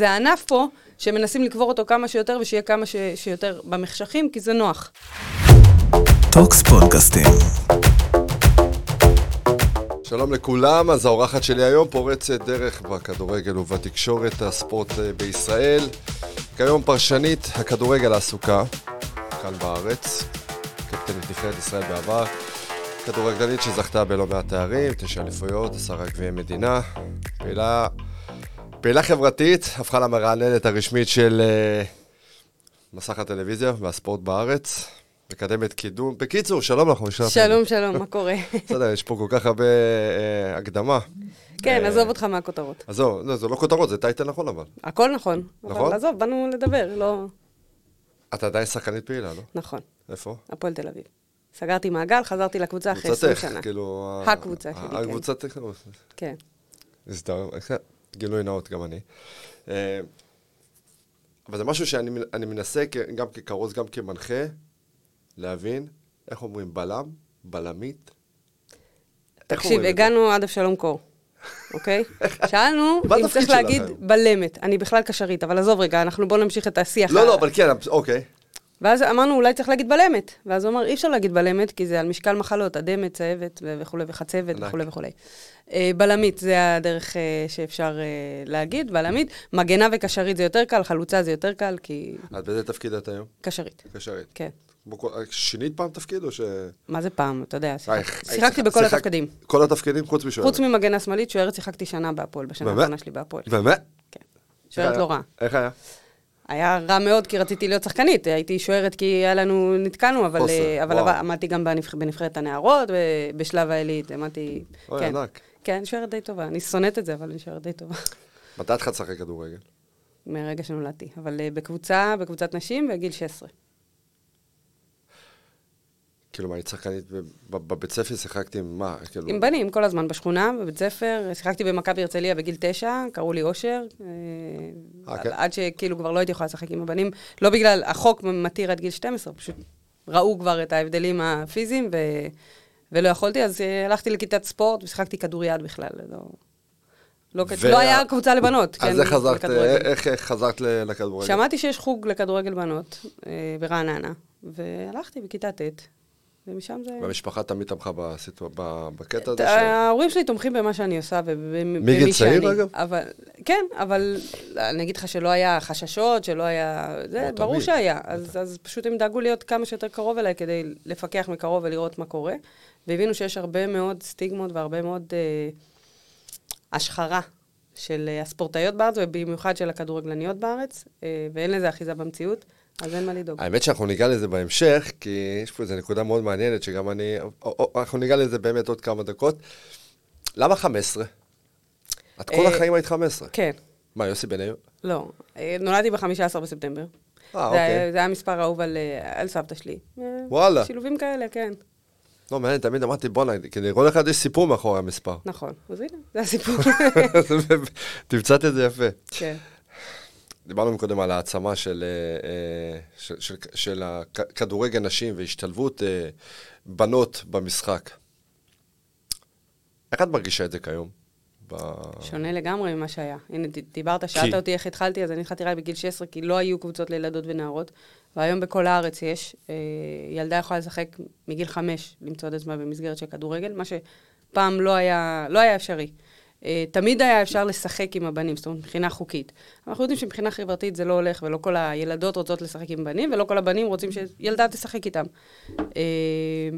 זה הענף פה, שמנסים לקבור אותו כמה שיותר ושיהיה כמה ש... שיותר במחשכים, כי זה נוח. טוקס פודקאסטים. שלום לכולם, אז האורחת שלי היום פורצת דרך בכדורגל ובתקשורת הספורט אה, בישראל. כיום פרשנית הכדורגל העסוקה, כאן בארץ, קפטנית נבחרת ישראל בעבר, כדורגלנית שזכתה בלא מעט תארים, תשע אליפויות, עשרה גביעי מדינה, פעילה, פעילה חברתית, הפכה למרעננת הרשמית של uh, מסך הטלוויזיה והספורט בארץ. מקדמת קידום. בקיצור, שלום לך, משלם. שלום, שלום, מה קורה? בסדר, יש פה כל כך הרבה אה, הקדמה. כן, אה, עזוב אותך מהכותרות. עזוב, לא, זה לא כותרות, זה טייטל נכון אבל. הכל נכון. נכון? אבל עזוב, באנו לדבר, לא... את עדיין שחקנית פעילה, לא? נכון, איפה? הפועל תל אביב. סגרתי מעגל, חזרתי לקבוצה אחרי 20 קבוצתך, שנה. כאילו... ה- הקבוצה שלי, כן. הקבוצתך, כן. גילוי נאות גם אני. אה, אבל זה משהו שאני אני מנסה גם ככרוז, גם כמנחה, להבין, איך אומרים בלם, בלמית. תקשיב? הגענו עד אבשלום קור, אוקיי? שאלנו אם צריך להגיד? בלמת. אני בכלל קשרית, אבל עזוב רגע, אנחנו בואו נמשיך את השיח. לא, לא, אבל כן, אוקיי. ואז אמרנו, אולי צריך להגיד בלמת. ואז הוא אמר, אי אפשר להגיד בלמת, כי זה על משקל מחלות, אדמת, צהבת וכולי, וחצבת. וכולי וכולי. אה, בלמית, זה הדרך אה, שאפשר אה, להגיד, בלמית. מגנה וקשרית זה יותר קל, חלוצה זה יותר קל, כי... את באיזה תפקיד את היום? קשרית, קשרית. כן. שינית פעם תפקיד או ש... מה זה פעם, אתה יודע, שיחק- שיחקתי שיחק- בכל התפקידים. כל התפקידים חוץ משוערת. חוץ ממגנה שמאלית, שוערת שיחקתי שנה בהפועל, בשנה? האחרונה שלי בהפועל. באמת? כן. שוערת לא רעה. איך היה? היה רע מאוד כי רציתי להיות שחקנית, הייתי שוערת כי היה לנו, נתקענו, אבל, חוסר, אה, אבל וואו. עמדתי גם בנבח, בנבחרת הנערות, בשלב העילית, עמדתי... אוי, כן, ענק. כן, שוערת די טובה, אני שונאת את זה, אבל אני שוערת די טובה. מתי התחלת לשחק כדורגל? מהרגע שנולדתי, אבל אה, בקבוצה, בקבוצת נשים, בגיל 16. כאילו, מה, היית שחקנית בבית ספר, שיחקתי עם מה? כאילו... עם בנים, כל הזמן בשכונה, בבית ספר, שיחקתי במכבי הרצליה בגיל 9, קראו לי אושר, אה, אה, כן? עד שכאילו כבר לא הייתי יכולה לשחק עם הבנים, לא בגלל, החוק מתיר עד גיל 12, פשוט ראו כבר את ההבדלים הפיזיים, ו... ולא יכולתי, אז אה, הלכתי לכיתת ספורט ושיחקתי כדוריד בכלל, לא... לא, וה- לא היה קבוצה לבנות, אז כן, איך חזרת. איך איך חזרת לכדורגל? שמעתי שיש חוג לכדורגל בנות אה, ברעננה, והלכתי בכיתה ט', ומשם זה... והמשפחה תמיד תמכה בסיטואר- בקטע הזה? ההורים שלי תומכים במה שאני עושה ובמי מגיל צעיר, שאני. אגב? אבל, כן, אבל אני אגיד לך שלא היה חששות, שלא היה... זה כמו ברור תמיד. שהיה. אז, אז פשוט הם דאגו להיות כמה שיותר קרוב אליי כדי לפקח מקרוב ולראות מה קורה. והבינו שיש הרבה מאוד סטיגמות והרבה מאוד אה, השחרה של אה, הספורטאיות בארץ, ובמיוחד של הכדורגלניות בארץ, אה, ואין לזה אחיזה במציאות, אז אין מה לדאוג. האמת שאנחנו ניגע לזה בהמשך, כי יש פה איזו נקודה מאוד מעניינת, שגם אני... או- או- אנחנו ניגע לזה באמת עוד כמה דקות. למה 15? את כל אה, החיים היית 15. כן, מה, יוסי בניון? לא. אה, נולדתי ב-15 בספטמבר. אה, אוקיי. זה היה מספר אהוב על, אה, על סבתא שלי. וואלה. שילובים כאלה, כן. לא, מעניין, תמיד אמרתי, בואנה, כי לכל אחד יש סיפור מאחורי המספר. נכון. אז הנה, זה הסיפור. תמצאת את זה יפה. כן. דיברנו קודם על העצמה של, אה, אה, של, של, של הכדורגל נשים והשתלבות אה, בנות במשחק. איך את מרגישה את זה כיום? ב... שונה לגמרי ממה שהיה. הנה, דיברת, שאלת אותי איך התחלתי, אז אני התחלתי רק בגיל 16, כי לא היו קבוצות לילדות ונערות, והיום בכל הארץ יש. ילדה יכולה לשחק מגיל חמש, למצוא את עצמה במסגרת של כדורגל, מה שפעם לא היה, לא היה אפשרי. אה, תמיד היה אפשר לשחק עם הבנים, זאת אומרת, מבחינה חוקית. אנחנו יודעים שמבחינה חברתית זה לא הולך, ולא כל הילדות רוצות לשחק עם בנים, ולא כל הבנים רוצים שילדה תשחק איתם. אה,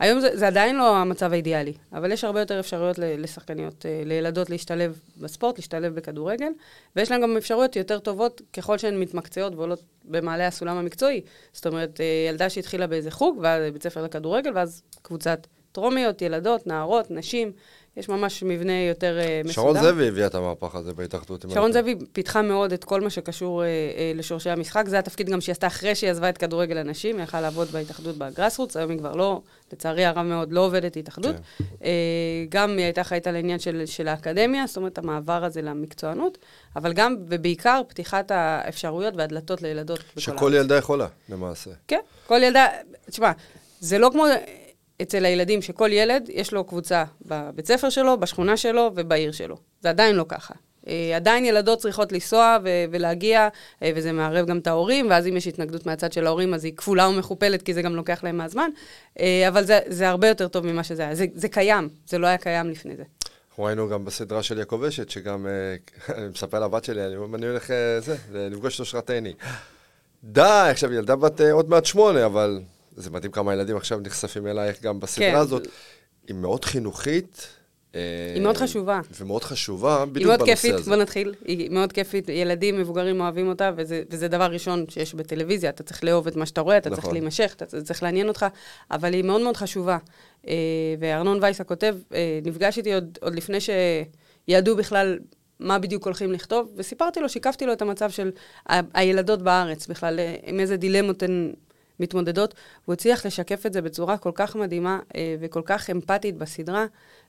היום זה, זה עדיין לא המצב האידיאלי, אבל יש הרבה יותר אפשרויות לשחקניות, אה, לילדות להשתלב בספורט, להשתלב בכדורגל, ויש להן גם אפשרויות יותר טובות ככל שהן מתמקצעות ועולות במעלה הסולם המקצועי. זאת אומרת, ילדה שהתחילה באיזה חוג, ואז בית ספר לכדורגל, ואז קבוצת טרומיות, ילדות, נערות, נשים, יש ממש מבנה יותר אה, מסודר. שרון זאבי הביאה את המהפך הזה בהתאחדות. שרון זאבי פיתחה מאוד את כל מה שקשור אה, אה, לשורשי המשחק. זה התפקיד גם שהיא עשתה אחרי שהיא עזבה את כדורגל הנשים, היא יכלה לעבוד בהתאחדות בגרסרוץ, היום היא כבר לא, לצערי הרב מאוד, לא עובדת התאחדות. כן. אה, גם היא הייתה אחראית על העניין של, של האקדמיה, זאת אומרת, המעבר הזה למקצוענות, אבל גם ובעיקר פתיחת האפשרויות והדלתות לילדות שכל. ילדה יכולה, למעשה. כן, כל ילדה, תשמע, זה לא כמו אצל הילדים שכל ילד יש לו קבוצה בבית ספר שלו, בשכונה שלו ובעיר שלו. זה עדיין לא ככה. אה, עדיין ילדות צריכות לנסוע ו- ולהגיע, אה, וזה מערב גם את ההורים, ואז אם יש התנגדות מהצד של ההורים, אז היא כפולה ומכופלת, כי זה גם לוקח להם מהזמן. אה, אבל זה, זה הרבה יותר טוב ממה שזה היה. זה, זה קיים, זה לא היה קיים לפני זה. אנחנו ראינו גם בסדרה של יעקב אשת, שגם, אני מספר לבת שלי, אני אני הולך, זה, לפגוש את אושרת עיני. די, עכשיו ילדה בת עוד מעט שמונה, אבל זה מדהים כמה ילדים עכשיו נחשפים אלייך גם בסדרה כן. הזאת. היא מאוד חינוכית. אה, היא מאוד חשובה. ומאוד חשובה, היא בדיוק מאוד בנושא כיפית, הזה. בוא נתחיל. היא מאוד כיפית, ילדים, מבוגרים אוהבים אותה, וזה, וזה דבר ראשון שיש בטלוויזיה. אתה צריך לאהוב את מה שאתה רואה, אתה צריך נכון. להימשך, אתה צריך לעניין אותך, אבל היא מאוד מאוד חשובה. אה, וארנון וייס הכותב, אה, נפגש איתי עוד, עוד לפני שידעו בכלל מה בדיוק הולכים לכתוב, וסיפרתי לו, שיקפתי לו את המצב של ה- הילדות בארץ, בכלל, עם איזה דילמות הן מתמודדות. הוא הצליח לשקף את זה בצורה כל כך מדהימה אה, וכל כך אמפתית בסדרה,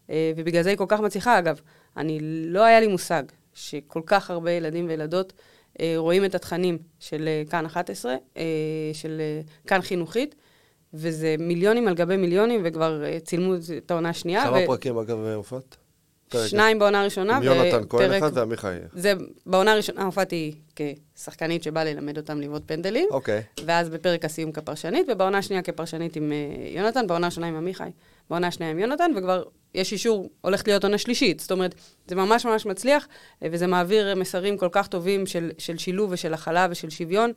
אה, ובגלל זה היא כל כך מצליחה. אגב, אני, לא היה לי מושג שכל כך הרבה ילדים וילדות אה, רואים את התכנים של אה, כאן 11, אה, של אה, כאן חינוכית, וזה מיליונים על גבי מיליונים, וכבר אה, צילמו את העונה השנייה. כמה ו- פרקים, אגב, הופעת? פרק. שניים בעונה הראשונה, עם יונתן כהן אחד ועמיחי. זה, בעונה הראשונה הופעתי כשחקנית שבאה ללמד אותם לבעוט פנדלים, אוקיי. ואז בפרק הסיום כפרשנית, ובעונה השנייה כפרשנית עם אה, יונתן, בעונה השנייה עם עמיחי, בעונה השנייה עם יונתן, וכבר יש אישור, הולכת להיות עונה שלישית. זאת אומרת, זה ממש ממש מצליח, אה, וזה מעביר מסרים כל כך טובים של, של שילוב ושל הכלה ושל שוויון,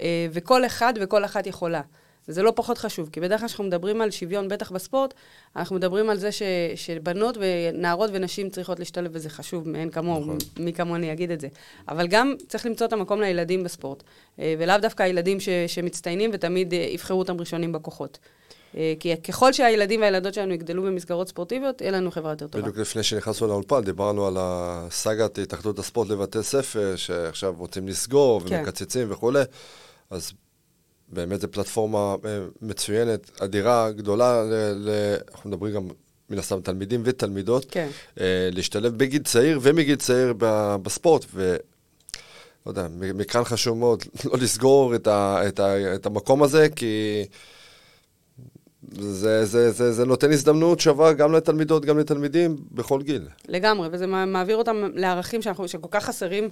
אה, וכל אחד וכל אחת יכולה. וזה לא פחות חשוב, כי בדרך כלל כשאנחנו מדברים על שוויון, בטח בספורט, אנחנו מדברים על זה ש, שבנות ונערות ונשים צריכות להשתלב, וזה חשוב מאין כמוהו, נכון. מי כמוני יגיד את זה. אבל גם צריך למצוא את המקום לילדים בספורט, אה, ולאו דווקא הילדים ש, שמצטיינים ותמיד אה, יבחרו אותם ראשונים בכוחות. אה, כי ככל שהילדים והילדות שלנו יגדלו במסגרות ספורטיביות, יהיה לנו חברה יותר טובה. בדיוק לפני שנכנסנו לאולפן, דיברנו על הסאגת התאחדות הספורט לבתי ספר, שעכשיו רוצים לסגור כן. ומקצצים וכולי, אז באמת זו פלטפורמה אה, מצוינת, אדירה, גדולה, ל- ל- אנחנו מדברים גם מן הסתם תלמידים ותלמידות, כן. אה, להשתלב בגיל צעיר ומגיל צעיר ב- בספורט, ו... לא יודע, מכאן חשוב מאוד לא לסגור את, ה, את, ה, את המקום הזה, כי זה, זה, זה, זה נותן הזדמנות שווה גם לתלמידות, גם לתלמידים, בכל גיל. לגמרי, וזה מע- מעביר אותם לערכים שאנחנו, שכל כך חסרים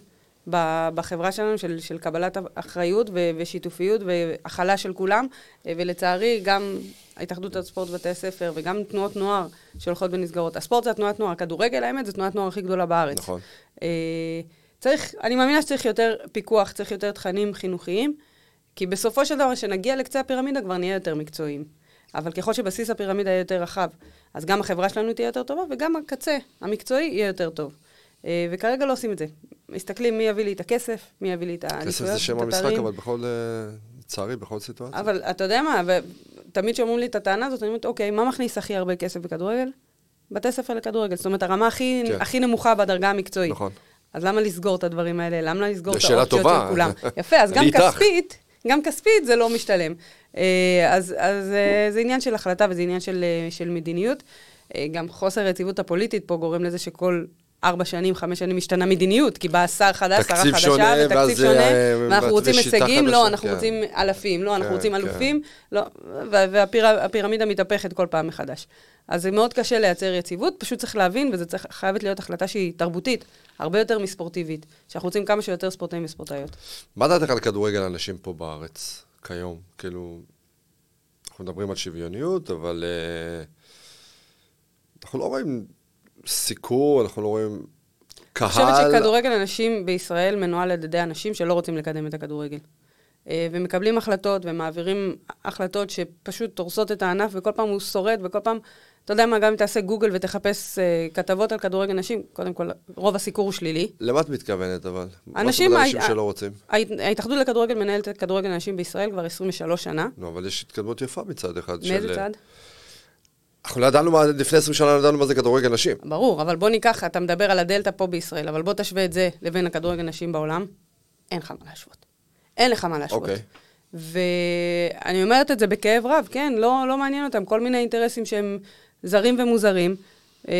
בחברה שלנו, של, של קבלת אחריות ו- ושיתופיות והכלה של כולם, אה, ולצערי גם ההתאחדות הספורט בבתי הספר וגם תנועות נוער שהולכות ונסגרות. הספורט זה התנועת נוער, הכדורגל, האמת, זו תנועת נוער הכי גדולה בארץ. נכון. אה, צריך, אני מאמינה שצריך יותר פיקוח, צריך יותר תכנים חינוכיים, כי בסופו של דבר, כשנגיע לקצה הפירמידה, כבר נהיה יותר מקצועיים. אבל ככל שבסיס הפירמידה יהיה יותר רחב, אז גם החברה שלנו תהיה יותר טובה, וגם הקצה המקצועי יהיה יותר טוב. אה, וכרגע לא עושים את זה. מסתכלים מי יביא לי את הכסף, מי יביא לי את האליפויות, כסף זה שם את המשחק, התארים. אבל בכל, אה, לצערי, בכל סיטואציה. אבל אתה יודע מה, ותמיד כשאומרים לי את הטענה הזאת, אני אומרת, אוקיי, מה מכניס הכי הרבה כסף בכדורגל? בתי ספר לכדורגל. זאת אומרת, הרמה הכי, כן. הכי נמוכה בדרגה המקצועית. נכון. אז למה לסגור את הדברים האלה? למה לסגור את האופציות טובה. של כולם? יפה, אז גם. כספית, גם כספית זה לא משתלם. אה, אז, אז אה, זה עניין של החלטה וזה עניין של, של מדיניות. גם חוסר היציבות הפוליטית פה גורם לזה שכל ארבע שנים, חמש שנים משתנה מדיניות, כי בא שר חדש, שרה חדשה, שונה, ותקציב שונה, אה, ואנחנו רוצים הישגים, לא, אנחנו כן. רוצים אלפים, לא, אנחנו כן, רוצים כן. אלופים, לא, והפירמידה מתהפכת כל פעם מחדש. אז זה מאוד קשה לייצר יציבות, פשוט צריך להבין, וזו חייבת להיות החלטה שהיא תרבותית, הרבה יותר מספורטיבית, שאנחנו רוצים כמה שיותר ספורטאים וספורטאיות. מה דעתך על כדורגל אנשים פה בארץ, כיום? כאילו, אנחנו מדברים על שוויוניות, אבל אה, אנחנו לא רואים סיקור, אנחנו לא רואים קהל. אני חושבת שכדורגל הנשים בישראל מנוהל על ידי אנשים שלא רוצים לקדם את הכדורגל. אה, ומקבלים החלטות ומעבירים החלטות שפשוט הורסות את הענף, וכל פעם הוא שורד, וכל פעם, אתה יודע מה, גם אם תעשה גוגל ותחפש אה, כתבות על כדורגל נשים, קודם כל, רוב הסיקור הוא שלילי. למה את מתכוונת, אבל? מה אנשים- זאת אומרת אנשים ה- שלא רוצים. ההת- ההתאחדות לכדורגל מנהלת את כדורגל הנשים בישראל כבר 23 שנה. נו, אבל יש התקדמות יפה מצד אחד. מאיזה של- צד? אנחנו לא ידענו מה, לפני 20 שנה לא ידענו מה זה כדורגל נשים. ברור, אבל בוא ניקח, אתה מדבר על הדלתא פה בישראל, אבל בוא תשווה את זה לבין הכדורגל נשים בעולם, אין לך מה להשוות. אין לך מה להשוות. אוקיי. ואני אומרת את זה בכאב רב, כן, לא, לא מעניין אותם, כל מיני אינטרסים שהם זרים ומוזרים, אה,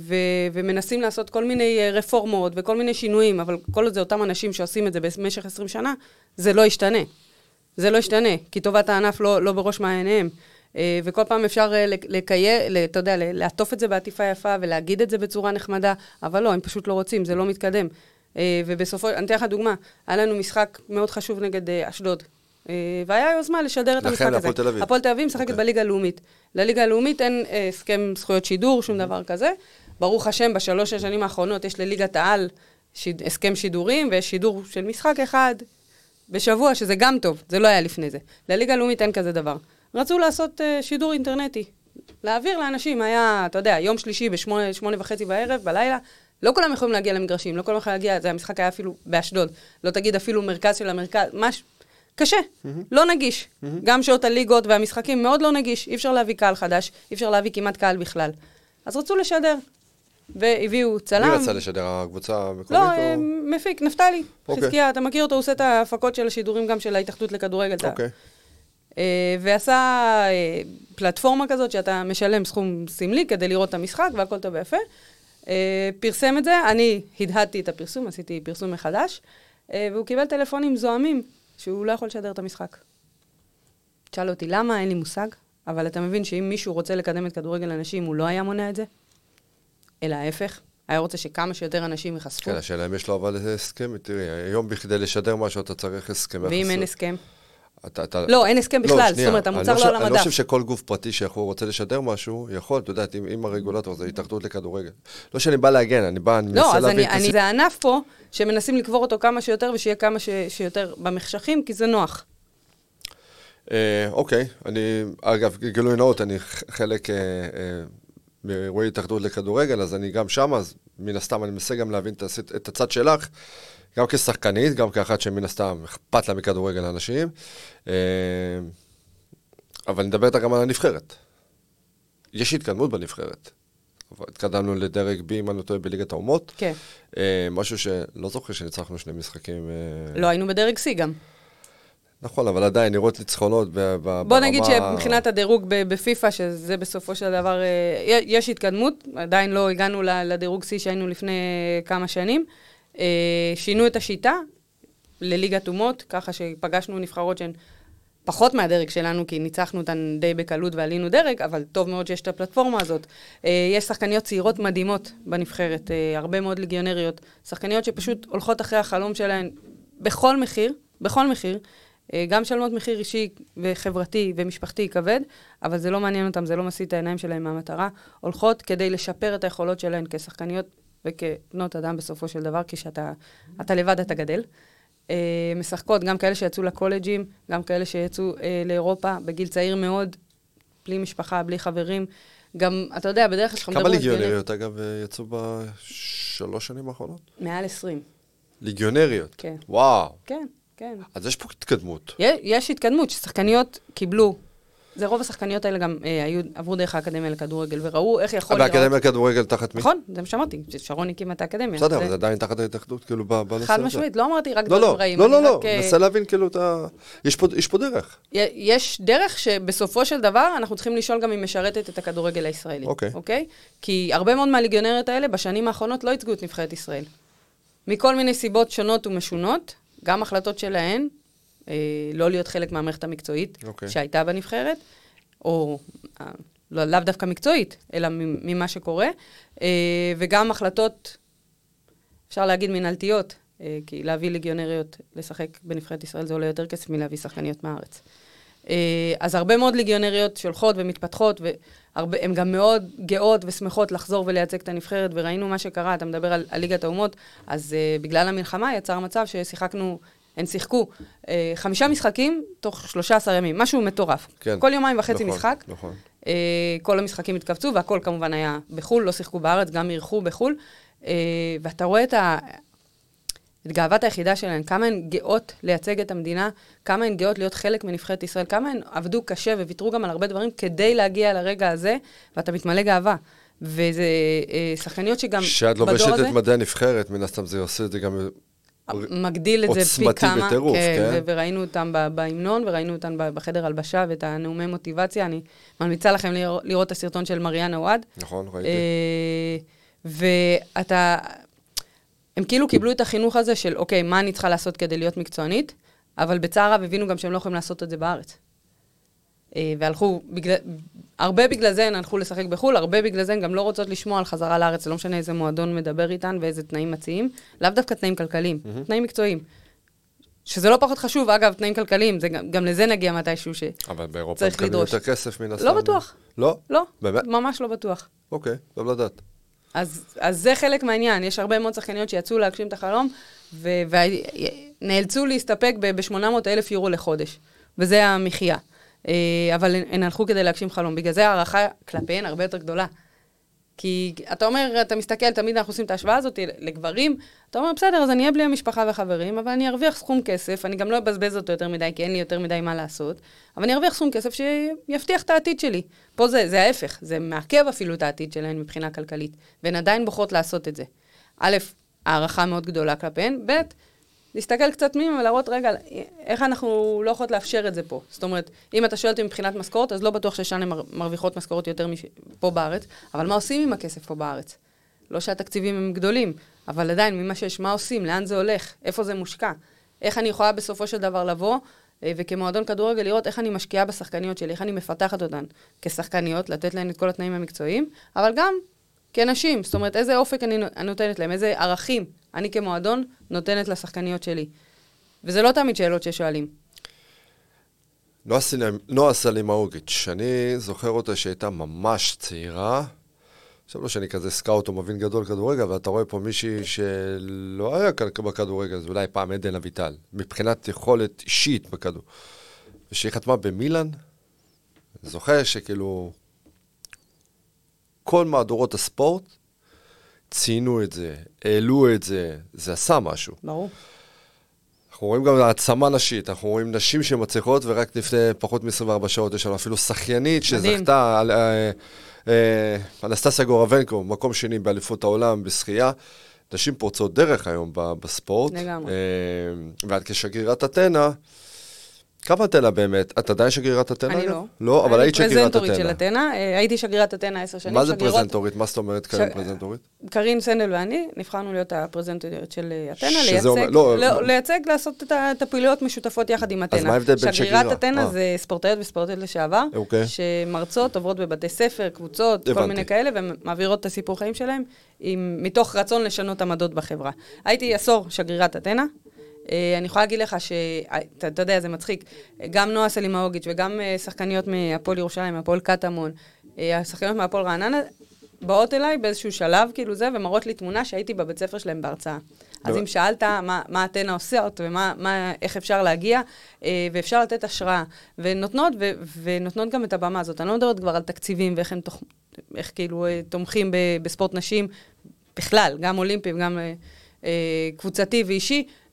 ו, ומנסים לעשות כל מיני אה, רפורמות וכל מיני שינויים, אבל כל עוד זה אותם אנשים שעושים את זה במשך 20 שנה, זה לא ישתנה. זה לא ישתנה, כי טובת הענף לא, לא בראש מעייניהם. אה, וכל פעם אפשר אה, לק- לקיים, אתה יודע, לעטוף את זה בעטיפה יפה ולהגיד את זה בצורה נחמדה, אבל לא, הם פשוט לא רוצים, זה לא מתקדם. אה, ובסופו, אני אתן לך דוגמה, היה לנו משחק מאוד חשוב נגד אשדוד. והיה יוזמה לשדר את לכן המשחק הזה. להפועל תל אביב. הפועל תל אביב משחקת אוקיי. בליגה הלאומית. לליגה הלאומית אין הסכם זכויות שידור, שום דבר כזה. ברוך השם, בשלוש השנים האחרונות יש לליגת העל שיד, הסכם שידורים, ויש שידור של משחק אחד בשבוע, שזה גם טוב, זה לא היה לפני זה. לליגה הלאומית אין כזה דבר. רצו לעשות אה, שידור אינטרנטי. להעביר לאנשים, היה, אתה יודע, יום שלישי בשמונה שמונה וחצי בערב, בלילה, לא כולם יכולים להגיע למגרשים, לא כולם יכולים להגיע, זה המשחק היה אפילו באשדוד. לא תגיד אפילו מרכז של המרכז, מש... קשה, לא נגיש. גם שעות הליגות והמשחקים מאוד לא נגיש, אי אפשר להביא קהל חדש, אי אפשר להביא כמעט קהל בכלל. אז רצו לשדר, והביאו צלם. מי רצה לשדר? הקבוצה המקומית? לא, או- אה, מפיק, נפתלי. אוקיי. חזקיה, אתה מכיר אותו, הוא עושה את ההפקות של השידורים גם של ההתאחדות לכדורגל. אה, ועשה אה, פלטפורמה כזאת שאתה משלם סכום סמלי כדי לראות את המשחק, והכל טוב ויפה. אה, פרסם את זה, אני הדהדתי את הפרסום, עשיתי פרסום מחדש, אה, והוא קיבל טלפונים זועמים שהוא לא יכול לשדר את המשחק. תשאל אותי למה, אין לי מושג, אבל אתה מבין שאם מישהו רוצה לקדם את כדורגל הנשים, הוא לא היה מונע את זה, אלא ההפך. היה רוצה שכמה שיותר אנשים ייחשפו. כן, השאלה אם יש לו אבל הסכם, תראי, היום בכדי לשדר משהו אתה צריך הסכם. ואם אין הסכם? אתה, אתה... לא, אין הסכם בכלל, זאת שנייה, אומרת, אני המוצר לא לא חושב- על אני לא המדף. חושב שכל גוף פרטי שיכול רוצה לשדר משהו, יכול, את יודעת, אם, אם הרגולטור זה התאחדות לכדורגל. לא שאני בא להגן, אני בא, אני לא, מנסה אז להבין אני, את אני. זה ענף פה שמנסים לקבור אותו כמה שיותר ושיהיה כמה ש, שיותר במחשכים, כי זה נוח. אה, אוקיי, אני, אגב, גילוי נאות, אני חלק אה, אה, מאירועי התאחדות לכדורגל, אז אני גם שם, אז מן הסתם אני מנסה גם להבין את, את הצד שלך, גם כשחקנית, גם כאחת שמן הסתם אכפת לה מכדורגל לאנשים. אה, אבל נדבר איתה גם על הנבחרת. יש התקדמות בנבחרת. התקדמנו לדרג B, אם אני לא טועה, בליגת האומות. כן. אה, משהו שלא זוכר שניצחנו שני משחקים. אה, לא היינו בדרג C גם. נכון, אבל עדיין לראות ניצחונות ב- ב- בוא נגיד ברמה- שמבחינת הדירוג בפיפ"א, שזה בסופו של דבר, יש התקדמות, עדיין לא הגענו לדירוג C שהיינו לפני כמה שנים. אה, שינו את השיטה לליגת אומות, ככה שפגשנו נבחרות שהן פחות מהדרג שלנו, כי ניצחנו אותן די בקלות ועלינו דרג, אבל טוב מאוד שיש את הפלטפורמה הזאת. אה, יש שחקניות צעירות מדהימות בנבחרת, אה, הרבה מאוד ליגיונריות, שחקניות שפשוט הולכות אחרי החלום שלהן בכל מחיר, בכל מחיר. גם משלמות מחיר אישי וחברתי ומשפחתי כבד, אבל זה לא מעניין אותם, זה לא מסיט את העיניים שלהם מהמטרה. הולכות כדי לשפר את היכולות שלהן כשחקניות וכבנות אדם בסופו של דבר, כי שאתה אתה לבד אתה גדל. אה, משחקות, גם כאלה שיצאו לקולג'ים, גם כאלה שיצאו אה, לאירופה בגיל צעיר מאוד, בלי משפחה, בלי חברים. גם, אתה יודע, בדרך כלל כשאנחנו כמה מדברים ליגיונרים- ליגיונריות, אגב, אה, יצאו בשלוש שנים האחרונות? מעל 20, ליגיונריות. כן. וואו. כן, כן. אז יש פה התקדמות. יש, יש התקדמות, ששחקניות קיבלו, זה רוב השחקניות האלה גם אה, היו, עברו דרך האקדמיה לכדורגל, וראו איך יכול להיות... והאקדמיה לכדורגל תחת מי? נכון, זה מה שאמרתי, שרון הקימה את האקדמיה. בסדר, אבל זה עדיין תחת ההתאחדות, כאילו, בנושא הזה. חד משמעית, לא אמרתי רק לא, דברים לא, רעים. לא, אני לא, לא, רק, אה, מנסה להבין כאילו. יש פה- יש פה דרך. יש דרך שבסופו של דבר אנחנו צריכים לשאול גם אם משרתת את הכדורגל הישראלי. אוקיי. אוקיי? כי הרבה מאוד מהליגיונריות האלה בשנים האחרונות לא ייצגו את נבחרת ישראל. מכל מיני סיבות שונות ומשונות, גם החלטות שלהן, אה, לא להיות חלק מהמערכת המקצועית אוקיי. שהייתה בנבחרת, או אה, לא, לאו דווקא מקצועית, אלא ממה שקורה, אה, וגם החלטות, אפשר להגיד מנהלתיות, אה, כי להביא ליגיונריות לשחק בנבחרת ישראל זה עולה יותר כסף מלהביא שחקניות מהארץ. אה, אז הרבה מאוד ליגיונריות שהולכות ומתפתחות, והן גם מאוד גאות ושמחות לחזור ולייצג את הנבחרת, וראינו מה שקרה, אתה מדבר על, על ליגת האומות, אז uh, בגלל המלחמה יצר מצב ששיחקנו, הן שיחקו uh, חמישה משחקים תוך 13 ימים, משהו מטורף. כן. כל יומיים וחצי נכון, משחק. נכון. Uh, כל המשחקים התכווצו, והכל כמובן היה בחו"ל, לא שיחקו בארץ, גם אירחו בחו"ל. Uh, ואתה רואה את ה... את גאוות היחידה שלהן, כמה הן גאות לייצג את המדינה, כמה הן גאות להיות חלק מנבחרת ישראל, כמה הן עבדו קשה וויתרו גם על הרבה דברים כדי להגיע לרגע הזה, ואתה מתמלא גאווה. וזה אה, שחקניות שגם כשאת בדור לובשת הזה, את מדי הנבחרת, מן הסתם זה עושה את זה גם... מגדיל את זה פי עוצמתי כמה. בטירוף, כן. ו- וראינו אותם בהמנון, וראינו אותם בחדר הלבשה, ואת הנאומי מוטיבציה. אני ממליצה לכם לראות, לראות את הסרטון של מריאנה אוהד. נכון, ראיתי. אה, ואתה, הם כאילו קיבלו את החינוך הזה של, אוקיי, מה אני צריכה לעשות כדי להיות מקצוענית, אבל בצער רב הבינו גם שהם לא יכולים לעשות את זה בארץ. אה, והלכו, בגלל, הרבה בגלל זה הן הלכו לשחק בחו"ל, הרבה בגלל זה הן גם לא רוצות לשמוע על חזרה לארץ, לא משנה איזה מועדון מדבר איתן ואיזה תנאים מציעים, לאו דווקא תנאים כלכליים, mm-hmm. תנאים מקצועיים. שזה לא פחות חשוב, אגב, תנאים כלכליים, זה גם, גם לזה נגיע מתישהו שצריך לדרוש. אבל באירופה מקבלים יותר כסף מן הסתם. לא בטוח. לא? לא, באמת? ממש לא בטוח. אוקיי, טוב לדעת. אז, אז זה חלק מהעניין, יש הרבה מאוד שחקניות שיצאו להגשים את החלום, ונאלצו להסתפק ב-800 אלף יורו לחודש, וזה המחיה. אה, אבל הן, הלכו כדי להגשים חלום, בגלל זה ההערכה כלפיהן הרבה יותר גדולה. כי אתה אומר, אתה מסתכל, תמיד אנחנו עושים את ההשוואה הזאת לגברים, אתה אומר, בסדר, אז אני אהיה בלי המשפחה וחברים, אבל אני ארוויח סכום כסף, אני גם לא אבזבז אותו יותר מדי, כי אין לי יותר מדי מה לעשות, אבל אני ארוויח סכום כסף שיבטיח את העתיד שלי. פה זה, זה ההפך, זה מעכב אפילו את העתיד שלהן מבחינה כלכלית, והן עדיין בוחרות לעשות את זה. א', הערכה מאוד גדולה כלפיהן, ב', להסתכל קצת פנימה ולהראות, רגע, איך אנחנו לא יכולות לאפשר את זה פה. זאת אומרת, אם אתה שואל אותי מבחינת משכורת, אז לא בטוח ששם הן מרוויחות משכורת יותר מפה בארץ, אבל מה עושים עם הכסף פה בארץ? לא שהתקציבים הם גדולים, אבל עדיין, ממה שיש, מה עושים? לאן זה הולך? איפה זה מושקע? איך אני יכולה בסופו של דבר לבוא, אה, וכמועדון כדורגל לראות איך אני משקיעה בשחקניות שלי, איך אני מפתחת אותן כשחקניות, לתת להן את כל התנאים המקצועיים, אבל גם כנשים, זאת אומרת, איזה אופק אני נותנת להם, איזה ערכים אני כמועדון נותנת לשחקניות שלי. וזה לא תמיד שאלות ששואלים. נועה סלימאוגיץ', אני זוכר אותה שהייתה ממש צעירה. עכשיו לא שאני כזה סקאוט או מבין גדול כדורגל, אבל אתה רואה פה מישהי שלא היה כאן בכדורגל, זה אולי פעם עדן אביטל, מבחינת יכולת אישית בכדור. ושהיא חתמה במילאן, זוכר שכאילו כל מהדורות הספורט ציינו את זה, העלו את זה, זה עשה משהו. ברור. אנחנו רואים גם העצמה נשית, אנחנו רואים נשים שמצליחות, ורק לפני פחות מ-24 שעות יש לנו אפילו שחיינית שזכתה, על, אה, אה, אנסטסיה גורבנקו, מקום שני באליפות העולם בשחייה. נשים פורצות דרך היום בספורט. לגמרי. אה, ואת כשגרירת אתנה, כמה אתנה באמת? את עדיין שגרירת אתנה? אני לא. לא, אבל היית שגרירת אתנה. אני פרזנטורית של אתנה, אה, הייתי שגרירת אתנה עשר שנים. מה זה פרזנטורית? מה זאת אומרת קרין פרזנטורית? קרין סנדל ואני נבחרנו להיות הפרזנטורית של אה, אתנה, לא, לייצג, לעשות את הפעילויות משותפות יחד עם אתנה. אז מה ההבדל בין שגרירה? שגרירת אתנה אה. זה ספורטאיות וספורטאיות לשעבר, שמרצות, עוברות בבתי ספר, קבוצות, כל מיני כאלה, ומעבירות את הסיפור חיים שלהם, מתוך רצון לשנות עמדות בחברה. הייתי עשור שגרירת אתנה, אני יכולה להגיד לך שאתה אתה יודע, זה מצחיק, גם נועה סלימאוגיץ' וגם אה, שחקניות מהפועל ירושלים, מהפועל קטמון, אה, השחקניות מהפועל רעננה, באות אליי באיזשהו שלב, כאילו זה, ומראות לי תמונה שהייתי בבית ספר שלהם בהרצאה. אז אם שאלת מה, מה אתנה עושות ואיך אפשר להגיע, ואפשר לתת השראה, ונותנות, ו, ונותנות גם את הבמה הזאת. אני לא מדברת כבר על תקציבים ואיך הם תוך, איך כאילו תומכים ב, בספורט נשים בכלל, גם אולימפי וגם קבוצתי ואישי, אה,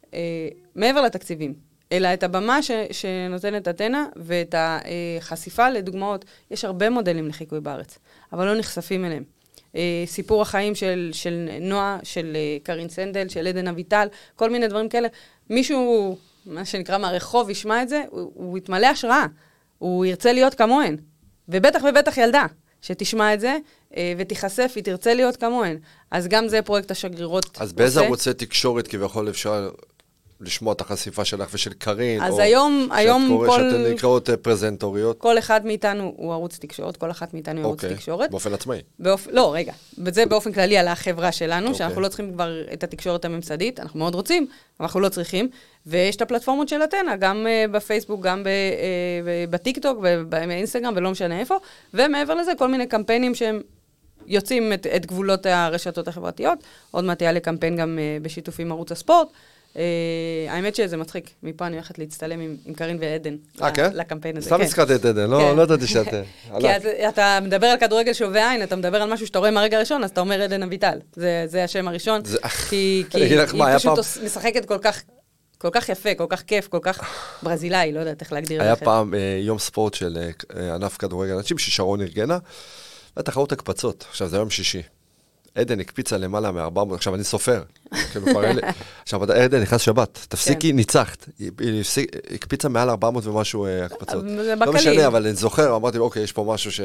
מעבר לתקציבים, אלא את הבמה ש, שנותנת אתנה ואת החשיפה לדוגמאות. יש הרבה מודלים לחיקוי בארץ, אבל לא נחשפים אליהם. אה, סיפור החיים של, של נועה, של אה, קרין סנדל, של עדן אביטל, כל מיני דברים כאלה. מישהו, מה שנקרא מהרחוב, ישמע את זה, הוא, הוא יתמלא השראה. הוא ירצה להיות כמוהן. ובטח ובטח ילדה. שתשמע את זה אה, ותיחשף, היא תרצה להיות כמוהן. אז גם זה פרויקט השגרירות. אז באיזה ערוצי תקשורת כביכול אפשר לשמוע את החשיפה שלך ושל קארין, אז או היום, היום קורא, כל... שאתן נקראות אה, פרזנטוריות. כל אחד מאיתנו הוא ערוץ תקשורת, כל אחת מאיתנו היא ערוץ אוקיי, תקשורת. באופן עצמאי. באופ... לא, רגע, וזה באופן כללי על החברה שלנו, אוקיי. שאנחנו לא צריכים כבר את התקשורת הממסדית, אנחנו מאוד רוצים, אבל אנחנו לא צריכים. ויש את הפלטפורמות של אתנה, גם uh, בפייסבוק, גם uh, בטיקטוק, באינסטגרם, ולא משנה איפה. ומעבר לזה, כל מיני קמפיינים שהם יוצאים את, את גבולות הרשתות החברתיות. עוד מעט יעלה קמפיין גם uh, בשיתוף עם ערוץ הספורט. Uh, האמת שזה מצחיק, מפה אני הולכת להצטלם עם, קרין ועדן. אה, כן? לקמפיין הזה, סתם כן. הזכרת את עדן, לא, כן. לא ידעתי שאת... כי את, אתה מדבר על כדורגל שובה עין, אתה מדבר על משהו שאתה רואה מהרגע הראשון, אז אתה אומר עדן אביטל. זה, זה השם הראשון. כי, כי היא פשוט. משחקת כל כך... כל כך יפה, כל כך כיף, כל כך ברזילאי, לא יודעת איך להגדיר את זה. היה פעם אה, יום ספורט של אה, ענף כדורגל אנשים ששרון ארגנה, תחרות הקפצות, עכשיו זה יום שישי. עדן הקפיצה למעלה מ-400, עכשיו אני סופר. כאילו, עכשיו עדן נכנס שבת, תפסיקי, כן. ניצחת. היא הקפיצה מעל 400 ומשהו אה, הקפצות. לא משנה, אבל אני זוכר, אמרתי, אוקיי, יש פה משהו ש...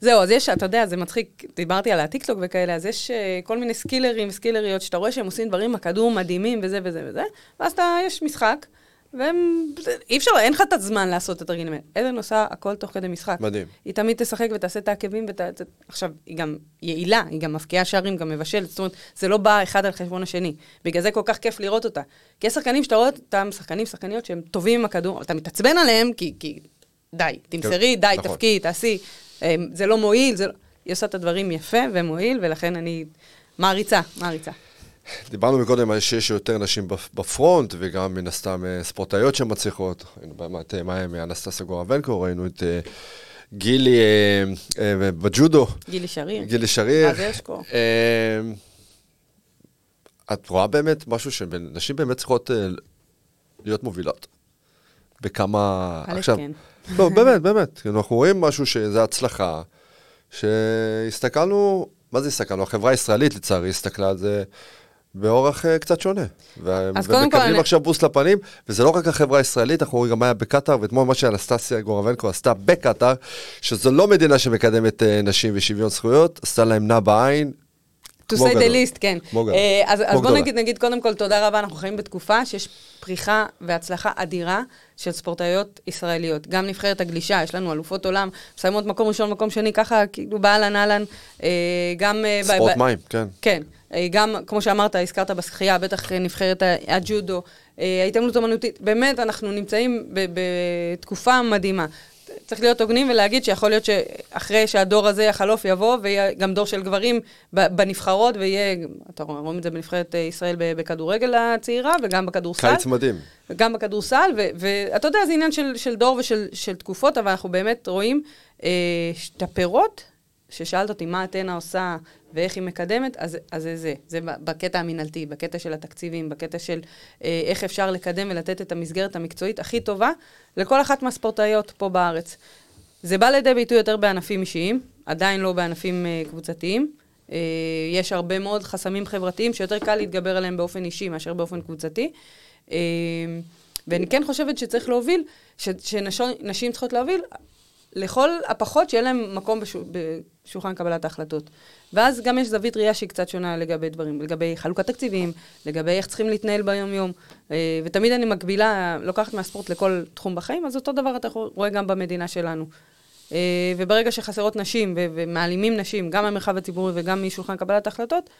זהו, אז יש, אתה יודע, זה מצחיק, דיברתי על הטיקטוק וכאלה, אז יש אה, כל מיני סקילרים, סקילריות, שאתה רואה שהם עושים דברים, הכדור מדהימים וזה וזה וזה, ואז יש משחק. והם, אי אפשר, אין לך את הזמן לעשות את התרגילים האלה. עדן עושה הכל תוך כדי משחק. מדהים. היא תמיד תשחק ותעשה את העקבים ות... עכשיו, היא גם יעילה, היא גם מבקיעה שערים, גם מבשלת, זאת אומרת, זה לא בא אחד על חשבון השני. בגלל זה כל כך כיף לראות אותה. כי יש שחקנים שאתה רואה אותם, שחקנים, שחקניות שהם טובים עם הכדור, אתה מתעצבן עליהם, כי, כי די, תמסרי, די, נכון. תפקיעי, תעשי. זה לא מועיל, זה לא... היא עושה את הדברים יפה ומועיל, ולכן אני מעריצה, מעריצה. דיברנו מקודם על שיש יותר נשים בפ- בפרונט, וגם מן הסתם אה, ספורטאיות שמצליחות. ראינו באמת אה, מה מאנסטסיה גורבנקו, ראינו את אה, גילי בג'ודו, גילי שריר. גילי שריר. את רואה באמת משהו שנשים באמת צריכות להיות מובילות? בכמה... א', כן. לא, באמת, באמת. כאילו, אנחנו רואים משהו שזה הצלחה, שהסתכלנו, מה זה הסתכלנו? החברה הישראלית, לצערי, הסתכלה על זה באורח אה, קצת שונה. אז קודם כל, ומקבלים עכשיו בוסט לפנים, וזה לא רק החברה הישראלית, אנחנו רואים גם מה היה בקטאר, ואתמול מה שאנסטסיה גורבנקו עשתה בקטאר, שזו לא מדינה שמקדמת אה, נשים ושוויון זכויות, עשתה להם נע בעין. To say the least, כן. כמו גדול. אה, אז, אז כמו בוא גדולה. נגיד, נגיד קודם כל תודה רבה, אנחנו חיים בתקופה שיש פריחה והצלחה אדירה של ספורטאיות ישראליות. גם נבחרת הגלישה, יש לנו אלופות עולם, מסיימות מקום ראשון, מקום שני, ככה כאילו באהלן אהלן. אה, גם... ספורט ב- מים, כן. כן, גם, כמו שאמרת, הזכרת בשחייה, בטח אה, נבחרת הג'ודו, אה, ההתעמלות אומנותית, באמת, אנחנו נמצאים בתקופה מדהימה. צריך להיות הוגנים ולהגיד שיכול להיות שאחרי שהדור הזה יחלוף יבוא, ויהיה גם דור של גברים בנבחרות, ויהיה, אתה רואה, רואים את זה בנבחרת אה, ישראל בכדורגל הצעירה, וגם בכדורסל. קיץ מדהים. גם בכדורסל, ואתה יודע, זה עניין של, של דור ושל של תקופות, אבל אנחנו באמת רואים אה, את הפירות, ששאלת אותי מה אתנה עושה ואיך היא מקדמת, אז, אז זה זה, זה בקטע המינהלתי, בקטע של התקציבים, בקטע של אה, איך אפשר לקדם ולתת את המסגרת המקצועית הכי טובה לכל אחת מהספורטאיות פה בארץ. זה בא לידי ביטוי יותר בענפים אישיים, עדיין לא בענפים אה, קבוצתיים. אה, יש הרבה מאוד חסמים חברתיים שיותר קל להתגבר עליהם באופן אישי מאשר באופן קבוצתי. אה, ואני כן חושבת שצריך להוביל, ש- שנשים צריכות להוביל לכל הפחות שיהיה להם מקום בשו, בשולחן קבלת ההחלטות. ואז גם יש זווית ראייה שהיא קצת שונה לגבי דברים, לגבי חלוקת תקציבים, לגבי איך צריכים להתנהל ביום-יום. אה, ותמיד אני מקבילה, לוקחת מהספורט לכל תחום בחיים, אז אותו דבר אתה רואה גם במדינה שלנו. אה, וברגע שחסרות נשים ומעלימים נשים, גם מהמרחב הציבורי וגם משולחן קבלת ההחלטות,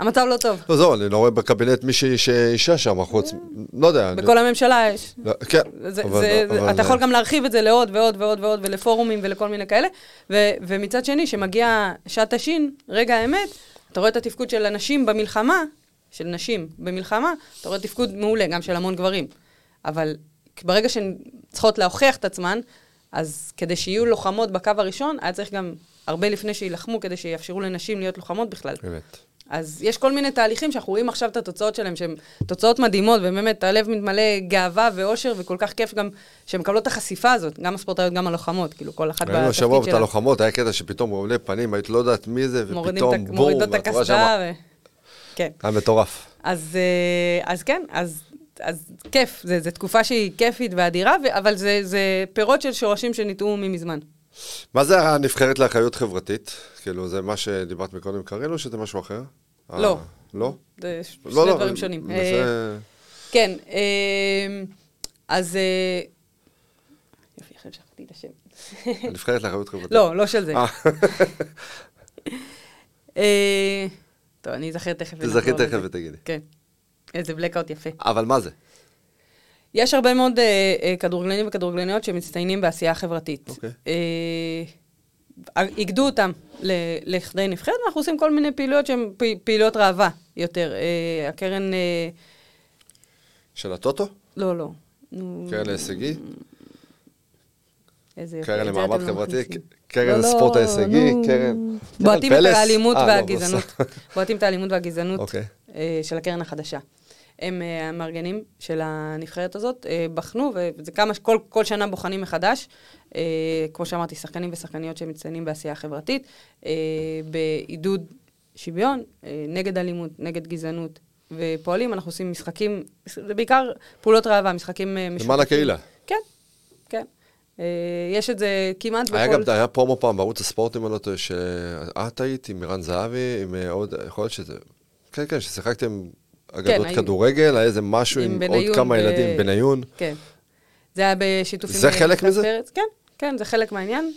המצב לא טוב. לא, זהו, אני לא רואה בקבינט מישהי שאישה שם, חוץ, לא יודע. אני- בכל הממשלה יש. לא, כן, זה, אבל- זה, אבל- אתה יכול גם להרחיב את זה לעוד ועוד ועוד ועוד, ולפורומים ולכל מיני כאלה. ו, ומצד שני, שמגיע שעת השין, רגע האמת, אתה רואה את התפקוד של הנשים במלחמה, של נשים במלחמה, אתה רואה תפקוד מעולה, גם של המון גברים. אבל ברגע שהן צריכות להוכיח את עצמן, אז כדי שיהיו לוחמות בקו הראשון, היה צריך גם הרבה לפני שיילחמו, כדי שיאפשרו לנשים להיות לוחמות בכלל. באמת. אז יש כל מיני תהליכים שאנחנו רואים עכשיו את התוצאות שלהם, שהן תוצאות מדהימות, ובאמת הלב מתמלא גאווה ואושר, וכל כך כיף גם שהן מקבלות את החשיפה הזאת, גם הספורטאיות, גם הלוחמות, כאילו כל אחת ראינו השבוע בתפקיד את שלה. הלוחמות, היה קטע שפתאום רעולי פנים, היית לא יודעת מי זה, ופתאום את בום, מורידות את הקסדה, ו... כן. היה מטורף. אז, אה, אז כן, אז, אז כיף, זה תקופה שהיא כיפית ואדירה, אבל זה, זה פירות של שורשים שניטעו ממזמן. מה זה הנבחרת לאחריות חברתית? כאילו, זה מה שדיברת מקודם קארין, או שזה משהו אחר? אה, לא. לא? זה לא, שני לא, דברים שונים. אה. כן, אה, אז... יופי, עכשיו שכחתי את השם. הנבחרת לאחריות חברתית. לא, לא של זה. טוב, אני אזכר תכף. תזכרי תכף. ותגידי. כן. איזה בלקאוט יפה. אבל מה זה? יש הרבה מאוד אה, אה, כדורגלנים וכדורגלניות שמצטיינים בעשייה חברתית. אוקיי. אה, איגדו אותם ל- לכדי נבחרת, ואנחנו עושים כל מיני פעילויות שהן פעילויות ראווה יותר. אה, הקרן... אה, של הטוטו? לא, לא. קרן להישגי? איזה יופי. קרן למעמד חברתי? קרן לספורט ההישגי? קרן... בועטים את? האלימות אה, והגזענות. בועטים את האלימות והגזענות אוקיי. אה, של הקרן החדשה. הם אה, המארגנים של הנבחרת הזאת, אה, בחנו, וזה כמה, כל, כל שנה בוחנים מחדש, אה, כמו שאמרתי, שחקנים ושחקניות שמצטיינים בעשייה חברתית, אה, בעידוד שוויון, נגד אלימות, נגד גזענות, ופועלים, אנחנו עושים משחקים, זה בעיקר פעולות ראווה, משחקים משותפים. למען הקהילה. כן, כן. יש את זה כמעט בכל... היה גם, היה פרומו פעם בערוץ הספורט, אם אני לא טועה, שאת היית עם ערן זהבי, עם עוד, יכול להיות שזה... כן, כן, ששיחקתם אגדות היו- כדורגל, היה איזה משהו עם עם עוד בניון כמה ו- ילדים, בניון. כן. זה היה בשיתוף עם... זה חלק מזה? פרץ. כן, כן, זה חלק מהעניין.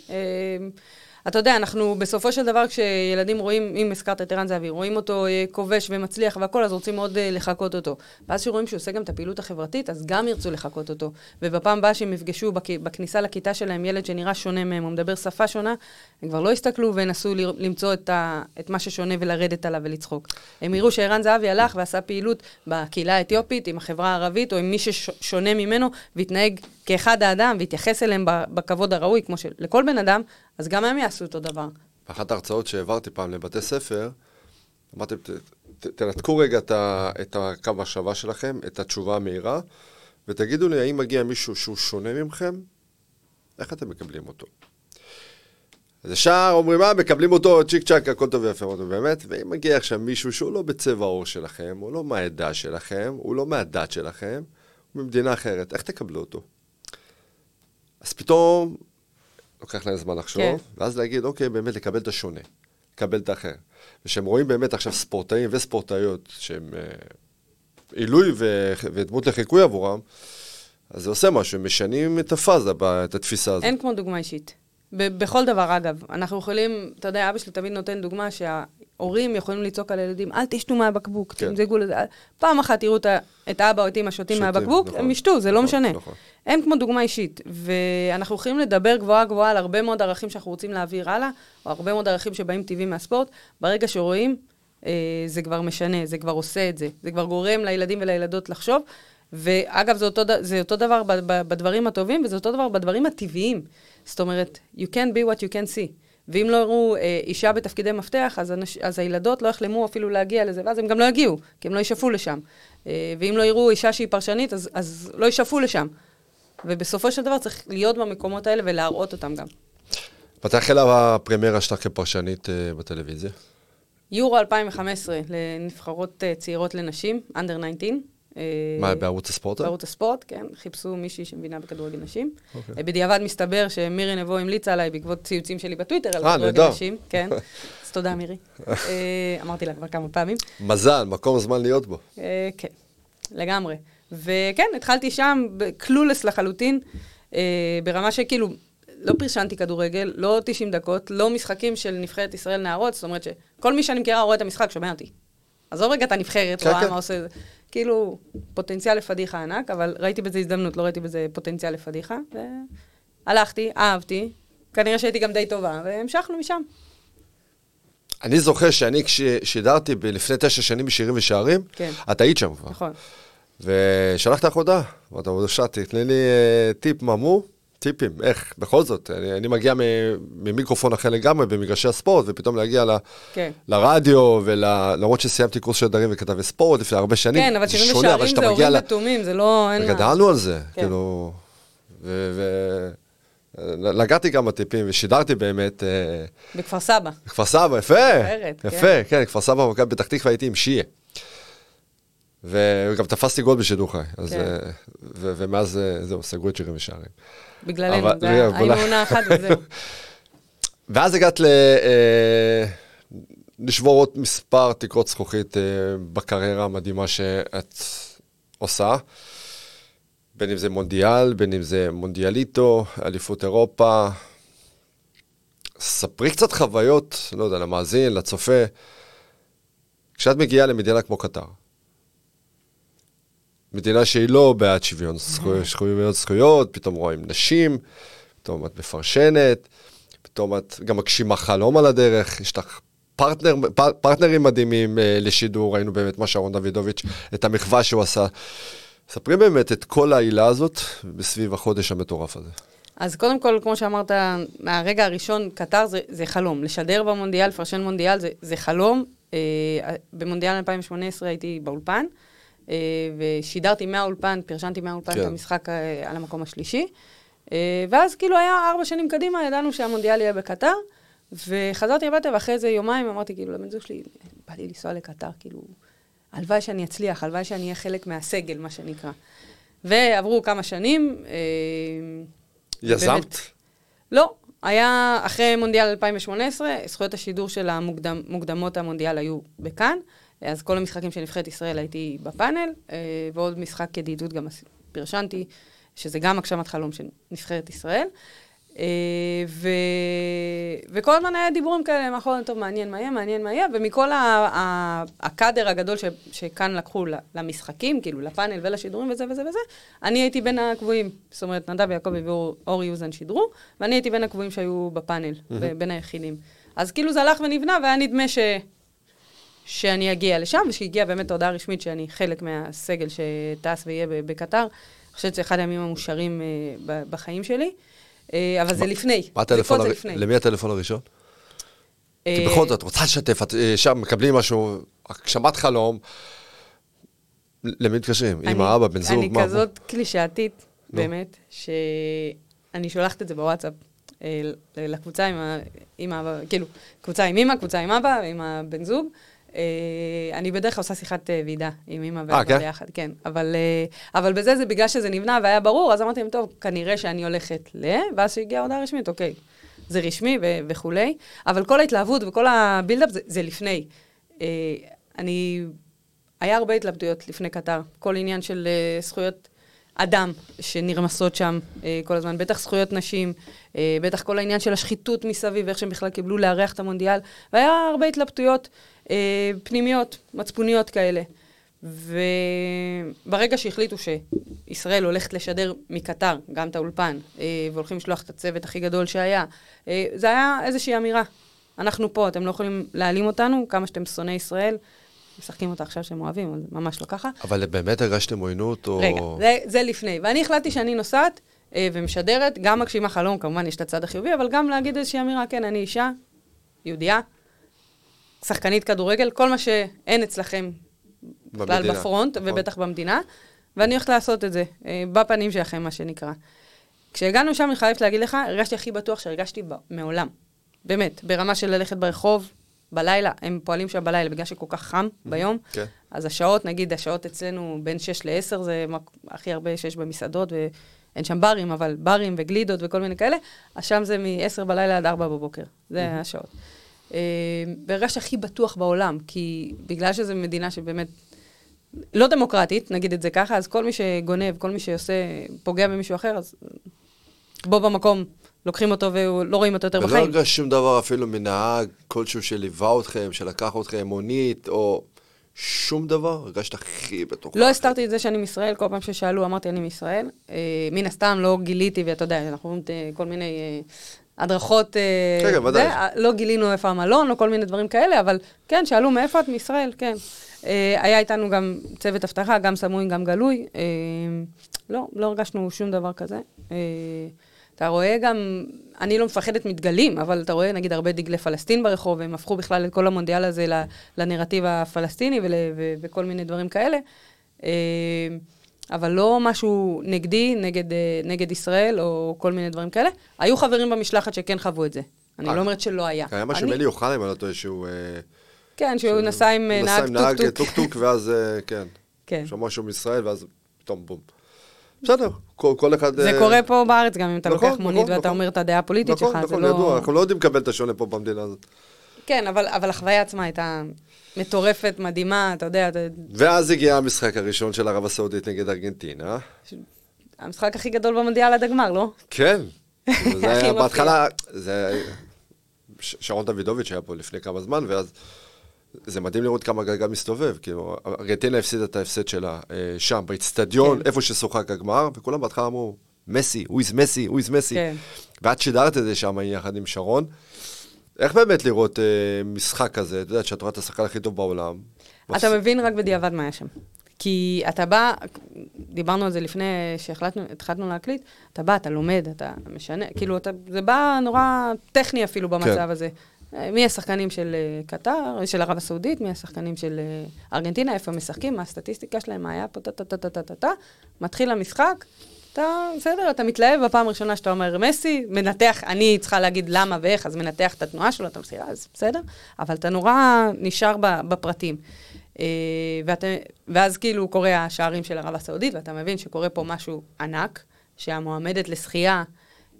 אתה יודע, אנחנו בסופו של דבר, כשילדים רואים, אם הזכרת את ערן זהבי, רואים אותו אה, כובש ומצליח והכול, אז רוצים מאוד אה, לחקות אותו. ואז כשרואים שהוא עושה גם את הפעילות החברתית, אז גם ירצו לחקות אותו. ובפעם הבאה שהם יפגשו בכ- בכניסה לכיתה שלהם ילד שנראה שונה מהם, או מדבר שפה שונה, הם כבר לא יסתכלו וינסו למצוא את, ה, את מה ששונה ולרדת עליו ולצחוק. הם יראו שערן זהבי הלך ועשה פעילות בקהילה האתיופית, עם החברה הערבית, או עם מי ששונה ממנו, והתנהג כאחד האדם, והתייחס אליהם בכבוד הראוי, כמו שלכל בן אדם, אז גם הם יעשו אותו דבר. באחת ההרצאות שהעברתי פעם לבתי ספר, אמרתי, תנתקו רגע את את הקו המחשבה שלכם, את התשובה המהירה, ותגידו לי, האם מגיע מישהו שהוא שונה ממכם? איך אתם מקבלים אותו? אז ישר אומרים, מה, מקבלים אותו צ'יק צ'אק, הכל טוב ויפה, אמרנו, באמת? ואם מגיע עכשיו מישהו שהוא לא בצבע העור שלכם, הוא לא מהעדה שלכם, הוא לא מהדת שלכם, הוא ממדינה אחרת, איך תקבלו אותו? אז פתאום לוקח להם זמן לחשוב, כן. ואז להגיד, אוקיי, באמת לקבל את השונה, לקבל את האחר. וכשהם רואים באמת עכשיו ספורטאים וספורטאיות שהם אה, עילוי ו- ודמות לחיקוי עבורם, אז זה עושה משהו, משנים את הפאזה, את התפיסה הזאת. אין כמו דוגמה אישית. ב- בכל דבר, אגב. אנחנו יכולים, אתה יודע, אבא שלי תמיד נותן דוגמה שההורים יכולים לצעוק על הילדים, אל תשתו מהבקבוק, כן. תמזגו לזה. פעם אחת תראו את האבא או את אמא שותים מהבקבוק, נכון. הם ישתו, זה לא נכון, משנה. נכון. אין כמו דוגמה אישית. ואנחנו יכולים לדבר גבוהה גבוהה על הרבה מאוד ערכים שאנחנו רוצים להעביר הלאה, או הרבה מאוד ערכים שבאים טבעי מהספורט. ברגע שרואים, אה, זה כבר משנה, זה כבר עושה את זה. זה כבר גורם לילדים ולילדות לחשוב. ואגב, זה אותו, זה אותו דבר בדברים הטובים, וזה אותו דבר בדברים הטבעיים. זאת אומרת, you can be what you can see. ואם לא יראו אה, אישה בתפקידי מפתח, אז, אנש, אז הילדות לא יחלמו אפילו להגיע לזה, ואז הם גם לא יגיעו, כי הם לא ישאפו לשם. אה, ואם לא יראו אישה שהיא פרשנית, אז, אז לא ישאפו לשם. ובסופו של דבר צריך להיות במקומות האלה ולהראות אותם גם. מתי החלה הפרמיירה שלך כפרשנית אה, בטלוויזיה? יורו 2015 לנבחרות אה, צעירות לנשים, under 19. אה, מה, בערוץ הספורט? בערוץ הספורט, כן, חיפשו מישהי שמבינה בכדורגל נשים. אוקיי. אה, בדיעבד מסתבר שמירי נבו המליצה עליי בעקבות ציוצים שלי בטוויטר על אה, כדורגל. נשים, כן. אז תודה, מירי. אמרתי לה כבר כמה פעמים. מזל, מקום זמן להיות בו. כן, לגמרי. וכן, התחלתי שם, קלולס לחלוטין, ברמה שכאילו, לא פרשנתי כדורגל, לא 90 דקות, לא משחקים של נבחרת ישראל נערות, זאת אומרת שכל מי שאני מכירה רואה את המשחק, שומע אותי. עזוב רגע את הנבחרת, כן, רואה כן. מה עושה, כאילו, פוטנציאל לפדיחה ענק, אבל ראיתי בזה הזדמנות, לא ראיתי בזה פוטנציאל לפדיחה, והלכתי, אהבתי, כנראה שהייתי גם די טובה, והמשכנו משם. אני זוכר שאני כששידרתי לפני תשע שנים בשירים ושערים, כן. את היית שם כבר. נכון. ושלחת לך הודעה, אמרת, בבקשה, תתני לי אה, טיפ, מה מו? טיפים, איך, בכל זאת, אני, אני מגיע ממיקרופון אחר לגמרי במגרשי הספורט, ופתאום להגיע ל, כן. לרדיו, ולמרות שסיימתי קורס שדרים וכתבי ספורט לפני הרבה שנים, כן, אבל שירים ושערים זה הורים ותומים, זה לא... וגדלנו על זה, כן. כאילו, ו... ו... לגעתי כמה טיפים ושידרתי באמת, אה, בכפר סבא. בכפר סבא, יפה, יפה, כן, כפר סבא, מכבי פתח תקווה הייתי עם שיה. וגם תפסתי גול בשידור חי, אז, כן. אה, ו- ומאז אה, זהו, סגרו את שירים ושערים. בגללנו, אבל- זה היינו עונה אחת וזהו. ואז הגעת ל... אה, לשבור עוד מספר תקרות זכוכית בקריירה המדהימה שאת עושה. בין אם זה מונדיאל, בין אם זה מונדיאליטו, אליפות אירופה. ספרי קצת חוויות, לא יודע, למאזין, לצופה. כשאת מגיעה למדינה כמו קטר, מדינה שהיא לא בעד שוויון זכויות, שוויון זכויות, פתאום רואים נשים, פתאום את מפרשנת, פתאום את גם מגשימה חלום על הדרך, יש לך פרטנר, פ- פרטנרים מדהימים אה, לשידור, ראינו באמת מה שרון דוידוביץ', את המחווה שהוא עשה. ספרי באמת את כל העילה הזאת בסביב החודש המטורף הזה. אז קודם כל, כמו שאמרת, מהרגע הראשון, קטר זה, זה חלום. לשדר במונדיאל, לפרשן מונדיאל, זה, זה חלום. אה, במונדיאל 2018 הייתי באולפן, אה, ושידרתי מהאולפן, פרשנתי מהאולפן כן. את המשחק אה, על המקום השלישי. אה, ואז כאילו היה ארבע שנים קדימה, ידענו שהמונדיאל יהיה בקטר, וחזרתי הביתה, ואחרי איזה יומיים אמרתי, כאילו, לבן זוג שלי, בא לי לנסוע לקטר, כאילו, הלוואי שאני אצליח, הלוואי שאני אהיה חלק מהסגל, מה שנקרא. ועברו כמה שנים. אה, יזמת? באמת. לא, היה אחרי מונדיאל 2018, זכויות השידור של המוקדמות המונדיאל היו בכאן. אז כל המשחקים של נבחרת ישראל הייתי בפאנל, אה, ועוד משחק ידידות גם פרשנתי, שזה גם הגשמת חלום של נבחרת ישראל. אה, ו... וכל הזמן היה דיבורים כאלה, מאחורי, טוב, מעניין מה יהיה, מעניין מה יהיה, ומכל ה... ה... הקאדר הגדול ש... שכאן לקחו למשחקים, כאילו לפאנל ולשידורים וזה וזה וזה, אני הייתי בין הקבועים. זאת אומרת, נדב יעקבי ואורי יוזן שידרו, ואני הייתי בין הקבועים שהיו בפאנל, mm-hmm. בין היחידים. אז כאילו זה הלך ונבנה, והיה נדמה ש... שאני אגיע לשם, ושהגיעה באמת הודעה רשמית שאני חלק מהסגל שטס ויהיה בקטר. אני חושבת שזה אחד הימים המאושרים uh, בחיים שלי. אה, אבל זה לפני. מה הטלפון, הר... למי הטלפון הראשון? כי אה, בכל זאת, רוצה לשתף, את אה, שם מקבלים משהו, הגשמת חלום. למי מתקשרים? אמא, אבא, בן זוג? אני כזאת קלישאתית, באמת, שאני שולחת את זה בוואטסאפ לקבוצה עם אבא, כאילו, קבוצה עם אמא, קבוצה עם אבא, עם הבן זוג. אני בדרך כלל עושה שיחת ועידה עם אמא ואבא כן? ביחד, כן. אבל, אבל בזה זה בגלל שזה נבנה והיה ברור, אז אמרתי להם, טוב, כנראה שאני הולכת ל... ואז שהגיעה הודעה רשמית, אוקיי, זה רשמי ו- וכולי, אבל כל ההתלהבות וכל הבילדאפ זה, זה לפני. אני... היה הרבה התלבטויות לפני קטר, כל עניין של זכויות אדם שנרמסות שם כל הזמן, בטח זכויות נשים, בטח כל העניין של השחיתות מסביב, ואיך שהם בכלל קיבלו לארח את המונדיאל, והיה הרבה התלבטויות. אה, פנימיות, מצפוניות כאלה. וברגע שהחליטו שישראל הולכת לשדר מקטר, גם את האולפן, אה, והולכים לשלוח את הצוות הכי גדול שהיה, אה, זה היה איזושהי אמירה. אנחנו פה, אתם לא יכולים להעלים אותנו, כמה שאתם שונאי ישראל. משחקים אותה עכשיו שהם אוהבים, אבל ממש לא ככה. אבל באמת הרגשתם עוינות או... רגע, זה, זה לפני. ואני החלטתי שאני נוסעת אה, ומשדרת, גם מגשימה חלום, כמובן יש את הצד החיובי, אבל גם להגיד איזושהי אמירה, כן, אני אישה, יהודייה, שחקנית כדורגל, כל מה שאין אצלכם בכלל בפרונט, נכון. ובטח במדינה, ואני הולכת לעשות את זה, אה, בפנים שלכם, מה שנקרא. כשהגענו שם, אני חייבת להגיד לך, הרגשתי הכי בטוח שהרגשתי מעולם. באמת, ברמה של ללכת ברחוב, בלילה, הם פועלים שם בלילה בגלל שכל כך חם ביום. כן. אז השעות, נגיד, השעות אצלנו בין 6 ל-10 זה הכי הרבה שיש במסעדות, ואין שם ברים, אבל ברים וגלידות וכל מיני כאלה, אז שם זה מ-10 בלילה עד 4 בבוקר. זה השעות. אה, הכי בטוח בעולם, כי בגלל שזו מדינה שבאמת לא דמוקרטית, נגיד את זה ככה, אז כל מי שגונב, כל מי שעושה, פוגע במישהו אחר, אז בו במקום לוקחים אותו ולא רואים אותו יותר ולא בחיים. ולא הרגש שום דבר אפילו מנהג כלשהו שליווה אתכם, שלקח אתכם מונית, או שום דבר? הרגשת הכי בטוחה. לא הסתרתי את זה שאני מישראל, כל פעם ששאלו אמרתי אני מישראל. אה, מן הסתם לא גיליתי, ואתה יודע, אנחנו רואים כל מיני אה, הדרכות, אה, כן, כן, ודאי. אה, לא גילינו איפה המלון או כל מיני דברים כאלה, אבל כן, שאלו מאיפה את מישראל, כן. אה, היה איתנו גם צוות אבטחה, גם סמוי, גם גלוי. לא, לא הרגשנו שום דבר כזה. אתה רואה גם, אני לא מפחדת מדגלים, אבל אתה רואה נגיד הרבה דגלי פלסטין ברחוב, והם הפכו בכלל את כל המונדיאל הזה לנרטיב הפלסטיני וכל מיני דברים כאלה. אבל לא משהו נגדי, נגד, אה, נגד ישראל, או כל מיני דברים כאלה. היו חברים במשלחת שכן חוו את זה. אני אה, לא אומרת שלא היה. היה משהו מאלי אוחנה, אם אני לא טועה, שהוא... אה, כן, שהוא נסע עם נהג טוק-טוק, ואז, כן. כן. שמע שהוא מישראל, ואז פתאום בום. בסדר, כל, אחד... זה קורה פה בארץ גם, אם אתה נכון, לוקח מונית נכון, ואתה נכון. אומר את הדעה הפוליטית שלך, זה לא... נכון, נכון, אנחנו לא יודעים לקבל את השונה פה במדינה הזאת. כן, אבל החוויה עצמה הייתה מטורפת, מדהימה, אתה יודע. ואז הגיע המשחק הראשון של ערב הסעודית נגד ארגנטינה. המשחק הכי גדול במונדיאל עד הגמר, לא? כן. זה היה בהתחלה, זה... שרון דוידוביץ' היה פה לפני כמה זמן, ואז זה מדהים לראות כמה גלגל מסתובב. כאילו, ארגנטינה הפסידה את ההפסד שלה אה, שם, באיצטדיון, כן. איפה ששוחק הגמר, וכולם בהתחלה אמרו, מסי, הוא איז מסי, הוא איז מסי. ואת שידרת את זה שם יחד עם שרון. איך באמת לראות אה, משחק כזה? את יודעת שאת רואה את השחקן הכי טוב בעולם. אתה מבין רק בדיעבד מה היה שם. כי אתה בא, דיברנו על זה לפני שהתחלנו להקליט, אתה בא, אתה לומד, אתה משנה, כאילו, אתה, זה בא נורא טכני אפילו במצב כן. הזה. אה, מי השחקנים של אה, קטר, של ערב הסעודית, מי השחקנים של אה, ארגנטינה, איפה משחקים, מה הסטטיסטיקה שלהם, מה היה פה, טה-טה-טה-טה-טה, מתחיל המשחק, אתה, בסדר, אתה מתלהב בפעם הראשונה שאתה אומר מסי, מנתח, אני צריכה להגיד למה ואיך, אז מנתח את התנועה שלו, אתה מסתכל, אז בסדר, אבל אתה נורא נשאר בפרטים. אה, ואת, ואז כאילו קורה השערים של ערב הסעודית, ואתה מבין שקורה פה משהו ענק, שהמועמדת לשחייה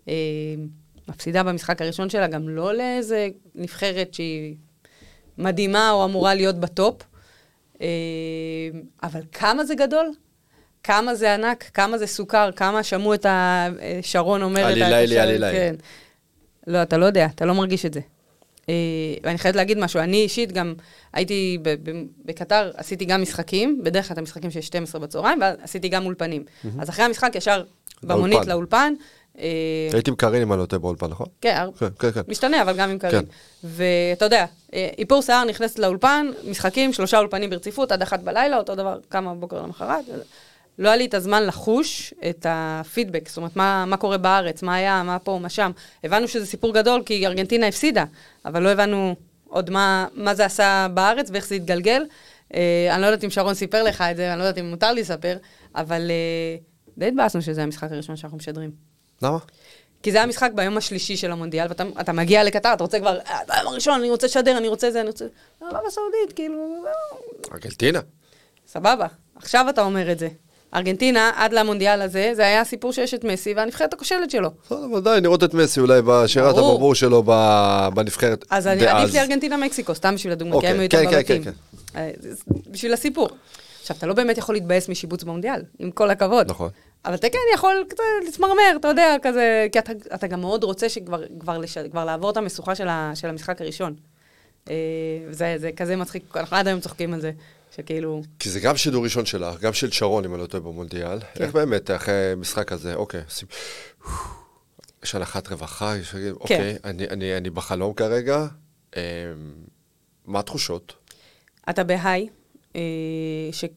אה, מפסידה במשחק הראשון שלה, גם לא לאיזה נבחרת שהיא מדהימה או אמורה להיות בטופ. אה, אבל כמה זה גדול? כמה זה ענק, כמה זה סוכר, כמה שמעו את השרון אומרת... עלילי לי, עלילי. כן. לא, אתה לא יודע, אתה לא מרגיש את זה. אה, ואני חייבת להגיד משהו, אני אישית גם הייתי בקטר, עשיתי גם משחקים, בדרך כלל את המשחקים של 12 בצהריים, ואז עשיתי גם אולפנים. אז אחרי המשחק ישר במונית לאולפן. אה, הייתי עם קארין אם אני לא טועה באולפן, נכון? כן, כן, כן, כן. משתנה, אבל גם עם קארין. כן. ואתה יודע, אה, איפור שיער נכנסת לאולפן, משחקים, שלושה אולפנים ברציפות, עד אחת בלילה, אותו דבר, קמה בבוקר למחרת. לא היה לי את הזמן לחוש את הפידבק, זאת אומרת, מה, מה קורה בארץ, מה היה, מה פה, מה שם. הבנו שזה סיפור גדול, כי ארגנטינה הפסידה, אבל לא הבנו עוד מה, מה זה עשה בארץ ואיך זה התגלגל. אה, אני לא יודעת אם שרון סיפר לך את זה, אני לא יודעת אם מותר לי לספר, אבל אה, די התבאסנו שזה המשחק הראשון שאנחנו משדרים. למה? כי זה המשחק ביום השלישי של המונדיאל, ואתה אתה מגיע לקטר, אתה רוצה כבר, "אה, ביום הראשון, אני רוצה לשדר, אני רוצה זה, אני רוצה... לא, ערב הסעודית, כאילו, ארגנטינה. סבבה. עכשיו אתה אומר את זה. ארגנטינה, עד למונדיאל הזה, זה היה סיפור שיש את מסי והנבחרת הכושלת שלו. בסדר, ודאי, נראות את מסי אולי בשירת. הברבור שלו בנבחרת אז דאז. עדיף לי ארגנטינה-מקסיקו, סתם בשביל הדוגמה, כי אוקיי, הם היו יותר כן, כן, בבתים. כן, אה, בשביל הסיפור. עכשיו, אתה לא באמת יכול להתבאס משיבוץ במונדיאל, עם כל הכבוד. נכון. אבל אתה כן יכול קצת להתמרמר, אתה יודע, כזה, כי אתה, אתה גם מאוד רוצה שכבר כבר לש, כבר לעבור את המשוכה של, ה, של המשחק הראשון. אה, זה, זה כזה מצחיק, אנחנו עד היום צוחקים על זה, שכאילו, כי זה גם שידור ראשון שלך, גם של שרון, אם אני לא טועה, במונדיאל. כן. איך באמת, אחרי משחק כזה, אוקיי, שים- יש הנחת רווחה, יש... כן. אוקיי, אני- אני אני בחלום כרגע. אמ, מה התחושות? אתה בהיי, אה,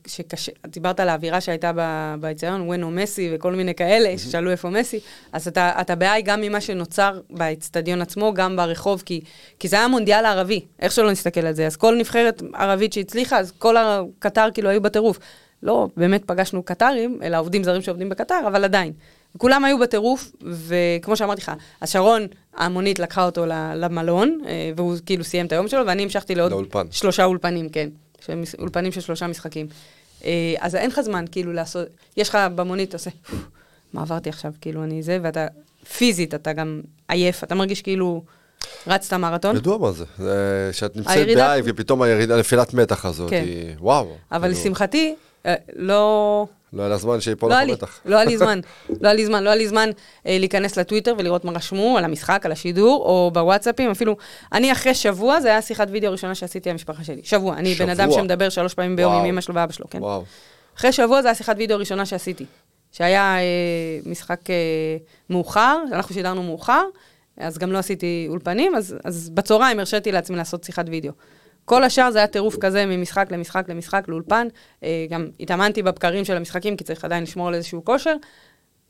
שקשה, את דיברת על האווירה שהייתה באצטדיון, וונו מסי וכל מיני כאלה, ששאלו איפה מסי, אז אתה, אתה בהיי גם ממה שנוצר באצטדיון עצמו, גם ברחוב, כי, כי זה היה מונדיאל הערבי, איך שלא נסתכל על זה. אז כל נבחרת ערבית שהצליחה, אז כל הקטר כאילו היו בטירוף. לא באמת פגשנו קטרים, אלא עובדים זרים שעובדים בקטר, אבל עדיין. כולם היו בטירוף, וכמו שאמרתי לך, אז שרון, המונית לקחה אותו למלון, אה, והוא כאילו סיים את היום שלו, ואני המשכתי לעוד לאולפן. שלושה אולפנים, כן. אולפנים של שלושה משחקים. אה, אז אין לך זמן, כאילו, לעשות... יש לך במונית, אתה עושה, מה עברתי עכשיו, כאילו, אני זה, ואתה, פיזית, אתה גם עייף, אתה מרגיש כאילו רצת מרתון. ידוע מה זה. שאת נמצאת הירידה- בהייב, ופתאום הירידה, נפילת מתח הזאת, כן. היא... וואו. אבל כאילו, לשמחתי, אה, לא... לא היה לה זמן שיפול לא לך לי, מתח. לא היה לי זמן, לא היה לי זמן, לא היה לי זמן אה, להיכנס לטוויטר ולראות מה רשמו על המשחק, על השידור, או בוואטסאפים, אפילו, אני אחרי שבוע, זה היה שיחת וידאו הראשונה שעשיתי עם המשפחה שלי. שבוע, אני בן אדם. שמדבר שלוש פעמים ביום וואו. עם אמא שלו ואבא שלו, כן? וואו. אחרי שבוע זה היה שיחת וידאו הראשונה שעשיתי, שהיה אה, משחק אה, מאוחר, אנחנו שידרנו מאוחר, אז גם לא עשיתי אולפנים, אז, אז בצהריים הרשיתי לעצמי לעשות שיחת וידאו. כל השאר זה היה טירוף כזה ממשחק למשחק למשחק, לאולפן. אה, גם התאמנתי בבקרים של המשחקים, כי צריך עדיין לשמור על איזשהו כושר.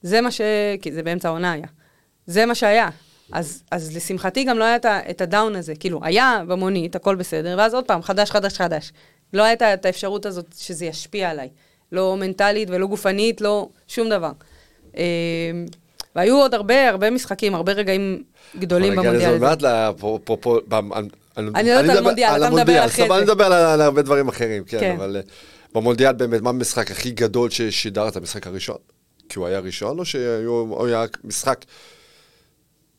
זה מה ש... כי זה באמצע העונה היה. זה מה שהיה. אז, אז לשמחתי גם לא היה את, את הדאון הזה. כאילו, היה במונית, הכל בסדר, ואז עוד פעם, חדש, חדש, חדש. לא הייתה את האפשרות הזאת שזה ישפיע עליי. לא מנטלית ולא גופנית, לא שום דבר. אה, והיו עוד הרבה, הרבה משחקים, הרבה רגעים גדולים אנחנו נגיע במונדיאל לזה הזה. עוד מעט אני יודעת על מונדיאל, אתה מדבר אחרי זה. אני מדבר על- הרבה דברים אחרים, כן, כן. אבל אה, במונדיאל באמת, מה המשחק הכי גדול ששידרת, המשחק הראשון? כי הוא היה ראשון, או שהיו- או היה משחק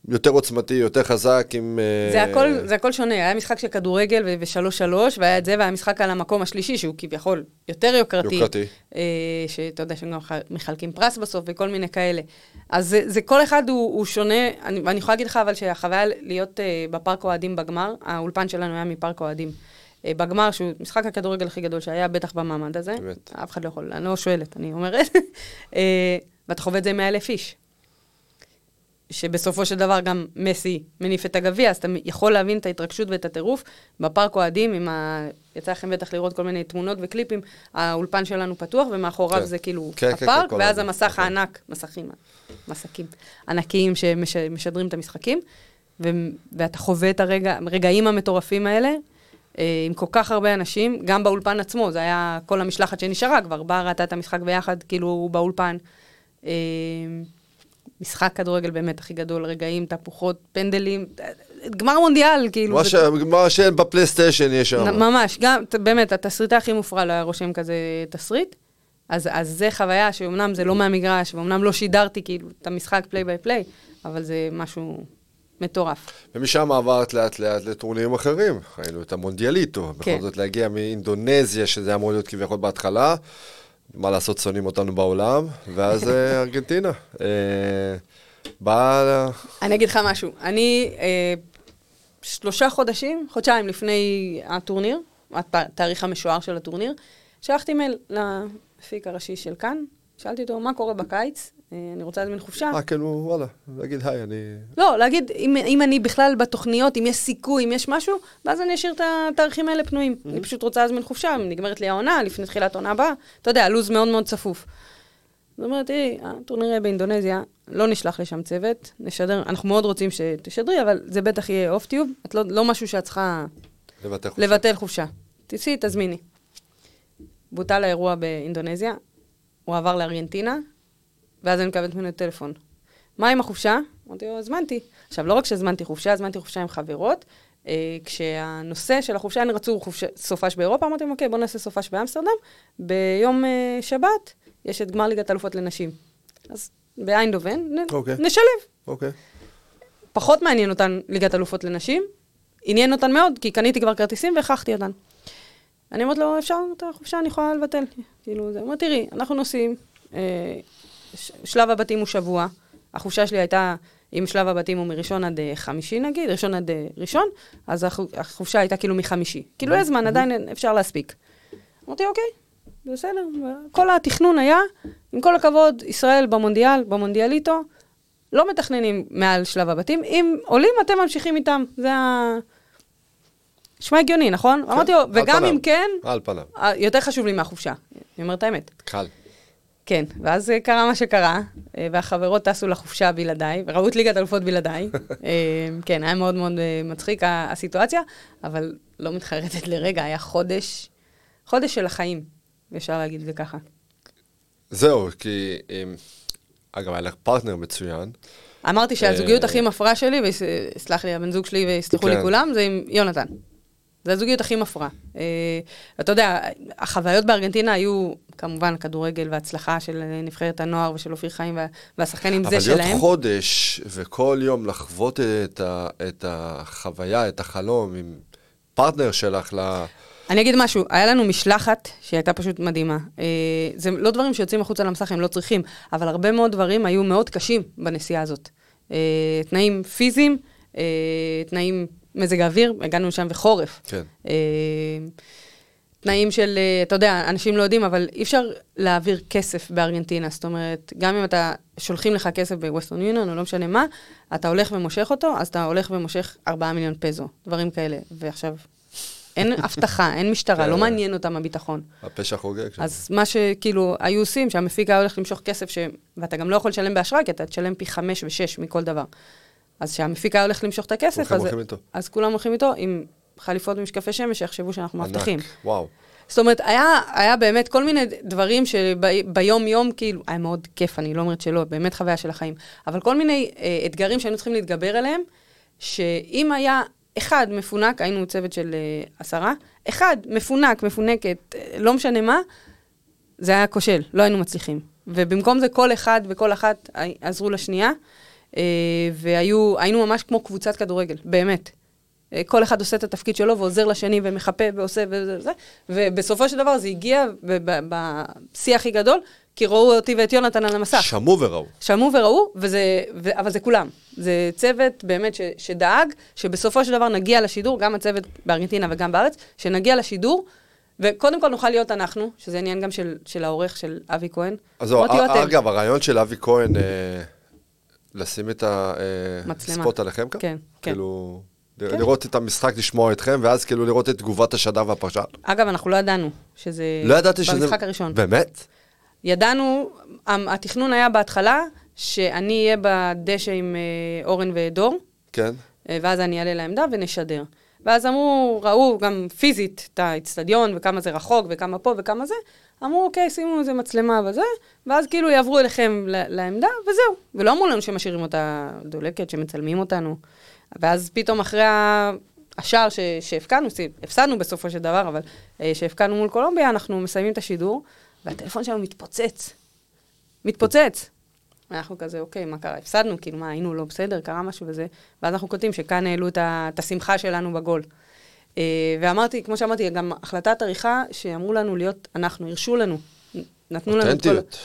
יותר עוצמתי, יותר חזק, עם... אה, זה הכל, זה הכל שונה, היה משחק של כדורגל ושלוש שלוש, והיה את זה, והיה משחק על המקום השלישי, שהוא כביכול יותר יוקרתי. יוקרתי. אה, שאתה יודע שהם גם מחלקים פרס בסוף וכל מיני כאלה. אז זה, זה כל אחד הוא, הוא שונה, אני, ואני יכולה להגיד לך אבל שהחוויה להיות אה, בפארק אוהדים בגמר, האולפן שלנו היה מפארק אוהדים. בגמר, שהוא משחק הכדורגל הכי גדול שהיה, בטח במעמד הזה. באמת. אף אחד לא יכול, אני לא שואלת, אני אומרת. ואתה חווה את זה עם 100 אלף איש. שבסופו של דבר גם מסי מניף את הגביע, אז אתה יכול להבין את ההתרגשות ואת הטירוף. בפארק אוהדים, עם ה... יצא לכם בטח לראות כל מיני תמונות וקליפים, האולפן שלנו פתוח, ומאחוריו כן. זה כאילו כן, כן, הפארק, כן, ואז. המסך נכון. הענק, מסכים, מסכים, ענקיים שמשדרים את המשחקים, ו... ואתה חווה את הרגע, הרגעים המטורפים האלה. אה, עם כל כך הרבה אנשים, גם באולפן עצמו, זה היה כל המשלחת שנשארה כבר, באה, ראתה את המשחק ביחד, כאילו, באולפן. משחק כדורגל באמת הכי גדול, רגעים, תהפוכות, פנדלים, גמר מונדיאל, כאילו. מה זה- ש- מה שאין בפלייסטיישן יש שם. ממש, גם, באמת, התסריט הכי מופרע לא היה רושם כזה תסריט. אז, אז זה חוויה שאומנם זה לא מהמגרש, ואומנם לא שידרתי כאילו את המשחק play by play, אבל זה משהו מטורף. ומשם עברת לאט לאט לטורנירים אחרים. ראינו את המונדיאליטו. כן. בכל זאת להגיע מאינדונזיה, שזה אמור להיות כביכול בהתחלה. מה לעשות, שונאים אותנו בעולם. ואז אה, ארגנטינה. אה, באה... אני אגיד לך משהו. אני אה, שלושה חודשים, חודשיים לפני הטורניר, התאריך המשוער של הטורניר, שלחתי מייל למפיק הראשי של כאן, שאלתי אותו, מה קורה בקיץ? אה, אני רוצה להזמין חופשה. אה, כאילו, וואלה, להגיד היי, אני... לא, להגיד, אם, אם אני בכלל בתוכניות, אם יש סיכוי, אם יש משהו, ואז אני אשאיר את התאריכים האלה פנויים. אני פשוט רוצה להזמין חופשה, נגמרת לי העונה, לפני תחילת העונה הבאה. אתה יודע, לו"ז מאוד מאוד צפוף. זאת אומרת, תראי, הטורניר באינדונזיה, לא נשלח לשם צוות, נשדר, אנחנו מאוד רוצים שתשדרי, אבל זה בטח יהיה אוף טיוב, את לא, לא משהו שאת צריכה לבטל חופשה. לבטל חופשה. תצאי, תזמיני. בוטל האירוע באינדונזיה, הוא עבר לארגנטינה, ואז אני מקבלת ממנו טלפון. מה עם החופשה? אמרתי לו, הזמנתי. עכשיו, לא רק שהזמנתי חופשה, הזמנתי חופשה עם חברות. אה, כשהנושא של החופשה, אני רצו חופשה, סופש באירופה, אמרתי להם, אוקיי, בואו נעשה סופש באמסטרדם. ביום אה, שבת יש את גמר ליגת אלופות לנשים. אז באיינדובן, נ- אוקיי. נשלב. אוקיי. פחות מעניין אותן ליגת אלופות לנשים, עניין אותן מאוד, כי קניתי כבר כרטיסים והכרחתי אותן. אני אומרת לו, אפשר את החופשה, אני יכולה לבטל. כאילו, זה, אומר, תראי, אנחנו נוסעים, אה, שלב הבתים הוא שבוע, החופשה שלי הייתה, אם שלב הבתים הוא מראשון עד אה, חמישי נגיד, ראשון עד אה, ראשון, אז החו- החופשה הייתה כאילו מחמישי. כאילו, יש זמן, עדיין אפשר להספיק. אמרתי, אוקיי, בסדר. כל התכנון היה, עם כל הכבוד, ישראל במונדיאל, במונדיאליטו, לא מתכננים מעל שלב הבתים. אם עולים, אתם ממשיכים איתם. זה ה... נשמע הגיוני, נכון? אמרתי לו, וגם פניו. אם כן, על פניו. יותר חשוב לי מהחופשה. אני אומרת האמת. קל. כן, ואז קרה מה שקרה, אה, והחברות טסו לחופשה בלעדיי, וראו את ליגת אלופות בלעדיי. אה, כן, היה מאוד מאוד אה, מצחיק הסיטואציה, אבל לא מתחרטת לרגע, היה חודש, חודש של החיים, אפשר להגיד את זה ככה. זהו, כי... אגב, היה לך פרטנר מצוין. אמרתי שהזוגיות הכי מפרה שלי, ויסלח לי הבן זוג שלי ויסלחו לי כן. כולם, זה עם יונתן. זה הזוגיות הכי מפרה. אה, אתה יודע, החוויות בארגנטינה היו כמובן כדורגל והצלחה של נבחרת הנוער ושל אופיר חיים וה- והשחקנים זה אבל להיות שלהם. חודש וכל יום לחוות את, ה, את החוויה, את החלום עם פרטנר שלך ל... אני אגיד משהו, היה לנו משלחת שהייתה פשוט מדהימה. אה, זה לא דברים שיוצאים החוצה למסך, הם לא צריכים, אבל הרבה מאוד דברים היו מאוד קשים בנסיעה הזאת. אה, תנאים פיזיים, אה, תנאים מזג האוויר, הגענו לשם בחורף. כן. אה, תנאים של, אה, אתה יודע, אנשים לא יודעים, אבל אי אפשר להעביר כסף בארגנטינה. זאת אומרת, גם אם אתה, שולחים לך כסף בווסטרן יוניון, או לא משנה מה, אתה הולך ומושך אותו, אז אתה הולך ומושך 4 מיליון פזו, דברים כאלה. ועכשיו, אין אבטחה, אין משטרה, כן. לא מעניין אותם הביטחון. הפשע חוגג שם. אז מה שכאילו היו עושים, שהמפיק היה הולך למשוך כסף, ש... ואתה גם לא יכול לשלם באשראי, כי אתה תשלם פי חמש ושש מכל דבר. אז כשהמפיק היה הולך למשוך את הכסף, אז. אז כולם הולכים איתו עם חליפות ומשקפי שמש, שיחשבו שאנחנו מאבטחים. וואו. זאת אומרת, היה, היה באמת כל מיני דברים שביום-יום, כאילו, היה מאוד כיף, אני לא אומרת שלא, באמת חוויה של החיים. אבל כל מיני אה, אתגרים שהיינו צריכים להתגבר עליהם, שאם היה אחד מפונק, היינו צוות של אה, עשרה, אחד מפונק, מפונקת, אה, לא משנה מה, זה היה כושל, לא היינו מצליחים. ובמקום זה כל אחד וכל אחת עזרו לשנייה, אה, והיינו ממש כמו קבוצת כדורגל, באמת. אה, כל אחד עושה את התפקיד שלו ועוזר לשני ומחפה ועושה וזה וזה, ובסופו של דבר זה הגיע בשיא הכי גדול, כי ראו אותי ואת יונתן על המסך. שמעו וראו. שמעו וראו, וזה, ו, אבל זה כולם. זה צוות באמת ש, שדאג, שבסופו של דבר נגיע לשידור, גם הצוות בארגנטינה וגם בארץ, שנגיע לשידור, וקודם כל נוכל להיות אנחנו, שזה עניין גם של, של העורך, של אבי כהן. אז זהו, "אתם". אגב, הרעיון של אבי כהן, אה, לשים את. הספוט עליכם כאן? כן, כן. כאילו, כן. לראות את המשחק, לשמוע אתכם, ואז כאילו לראות את תגובת השדר והפרשן. אגב, אנחנו לא ידענו שזה... לא ידעתי שזה... במשחק הראשון. באמת? ידענו, התכנון היה בהתחלה, שאני אהיה בדשא עם אה, אורן ודור, כן. אה, ואז אני אעלה לעמדה ונשדר. ואז אמרו, ראו גם פיזית את האצטדיון, וכמה זה רחוק, וכמה פה וכמה זה, אמרו, אוקיי, שימו איזה מצלמה וזה, ואז כאילו יעברו אליכם לעמדה, וזהו. ולא אמרו לנו שמשאירים אותה דולקת, שמצלמים אותנו. ואז פתאום אחרי השער ש- שהפקענו, הפסדנו בסופו של דבר, אבל אה, שהפקענו מול קולומביה, אנחנו מסיימים את השידור, והטלפון שלנו מתפוצץ. מתפוצץ. אנחנו כזה, אוקיי, מה קרה? הפסדנו, כאילו, מה, היינו לא בסדר, קרה משהו וזה, ואז אנחנו כותבים שכאן העלו את השמחה שלנו בגול. אה, ואמרתי, כמו שאמרתי, גם החלטת עריכה שאמרו לנו להיות, אנחנו, הרשו לנו, נתנו לנו את כל... אותנטיות.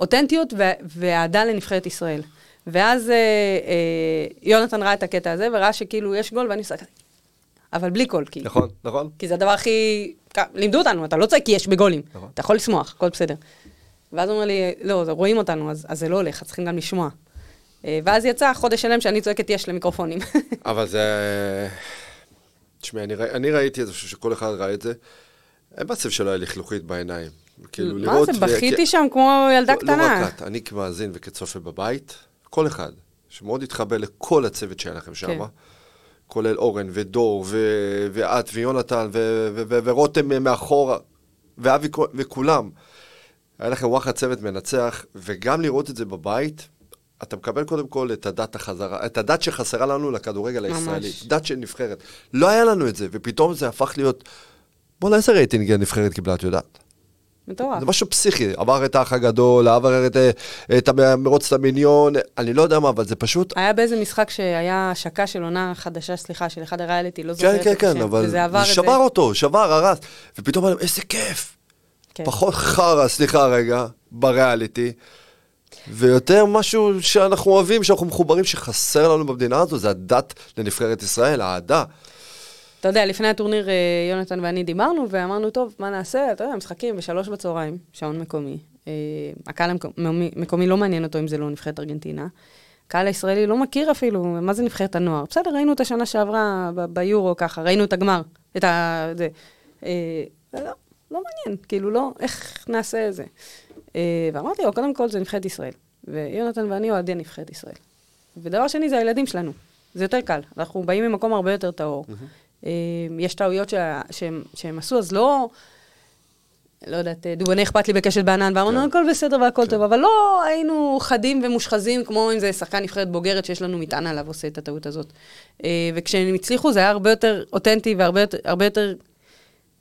אותנטיות ואהדה לנבחרת ישראל. ואז אה, אה, יונתן ראה את הקטע הזה, וראה שכאילו יש גול, ואני עושה כזה, אבל בלי קול, כאילו. נכון, נכון. כי זה הדבר הכי... לימדו אותנו, אתה לא צועק כי יש בגולים. נכון. אתה יכול לשמוח, הכל בסדר. ואז הוא אומר לי, לא, רואים אותנו, אז, אז זה לא הולך, אז צריכים גם לשמוע. אה, ואז יצא חודש שלם שאני צועקת יש למיקרופונים. אבל זה... תשמעי, אני, ראי- אני ראיתי את זה, שכל אחד ראה את זה. אין מצב שלא היה לכלוכית בעיניים. כאילו, מה לראות... זה, ו- בכיתי שם כמו ילדה לא- קטנה. לא רק את, אני כמאזין וכצופה בבית, כל אחד, שמאוד התחבר לכל הצוות שהיה לכם שם, כן. כולל אורן ודור ו- ואת ויונתן ו- ו- ו- ורותם מאחורה, ואבי וכולם. היה לכם וואחד צוות מנצח, וגם לראות את זה בבית, אתה מקבל קודם כל את הדת החזרה, את הדת שחסרה לנו לכדורגל ממש. הישראלי, דת של נבחרת. לא היה לנו את זה, ופתאום זה הפך להיות, בוא'נה, איזה רייטינג הנבחרת קיבלה, את יודעת? מטורף. זה משהו פסיכי, עבר את האח הגדול, עבר את, את המרוץ למיליון, אני לא יודע מה, אבל זה פשוט... היה באיזה משחק שהיה השקה של עונה חדשה, סליחה, של אחד הריאליטי, לא כן, זוכרת כן, כן, השם, אבל זה שבר אותו, שבר, הרס, ופתאום אמרנו, איזה כיף. כן. פחות חרא, סליחה רגע, בריאליטי, ויותר משהו שאנחנו אוהבים, שאנחנו מחוברים, שחסר לנו במדינה הזו, זה הדת לנבחרת ישראל, האהדה. אתה יודע, לפני הטורניר אה, יונתן ואני דיברנו, ואמרנו, טוב, מה נעשה? אתה יודע, משחקים בשלוש בצהריים, שעון מקומי. אה, הקהל המקומי מקומי לא מעניין אותו אם זה לא נבחרת ארגנטינה. הקהל הישראלי לא מכיר אפילו, מה זה נבחרת הנוער? בסדר, ראינו את השנה שעברה ביורו ככה, ראינו את הגמר, את ה... זה. אה, לא, לא מעניין, כאילו, לא, איך נעשה את זה? אה, ואמרתי לו, קודם כל זה נבחרת ישראל. ויונתן ואני אוהדי נבחרת ישראל. ודבר שני, זה הילדים שלנו. זה יותר קל. אנחנו באים ממקום הרבה יותר טהור. אה, יש טעויות שה- שהם, שהם עשו, אז לא... לא יודעת, דובוני אכפת לי בקשת בענן, ואמרנו, כן. הכל בסדר והכל טוב, אבל לא היינו חדים ומושחזים, כמו אם זה שחקן נבחרת בוגרת שיש לנו מטען עליו עושה את הטעות הזאת. אה, וכשהם הצליחו, זה היה הרבה יותר אותנטי והרבה יותר, יותר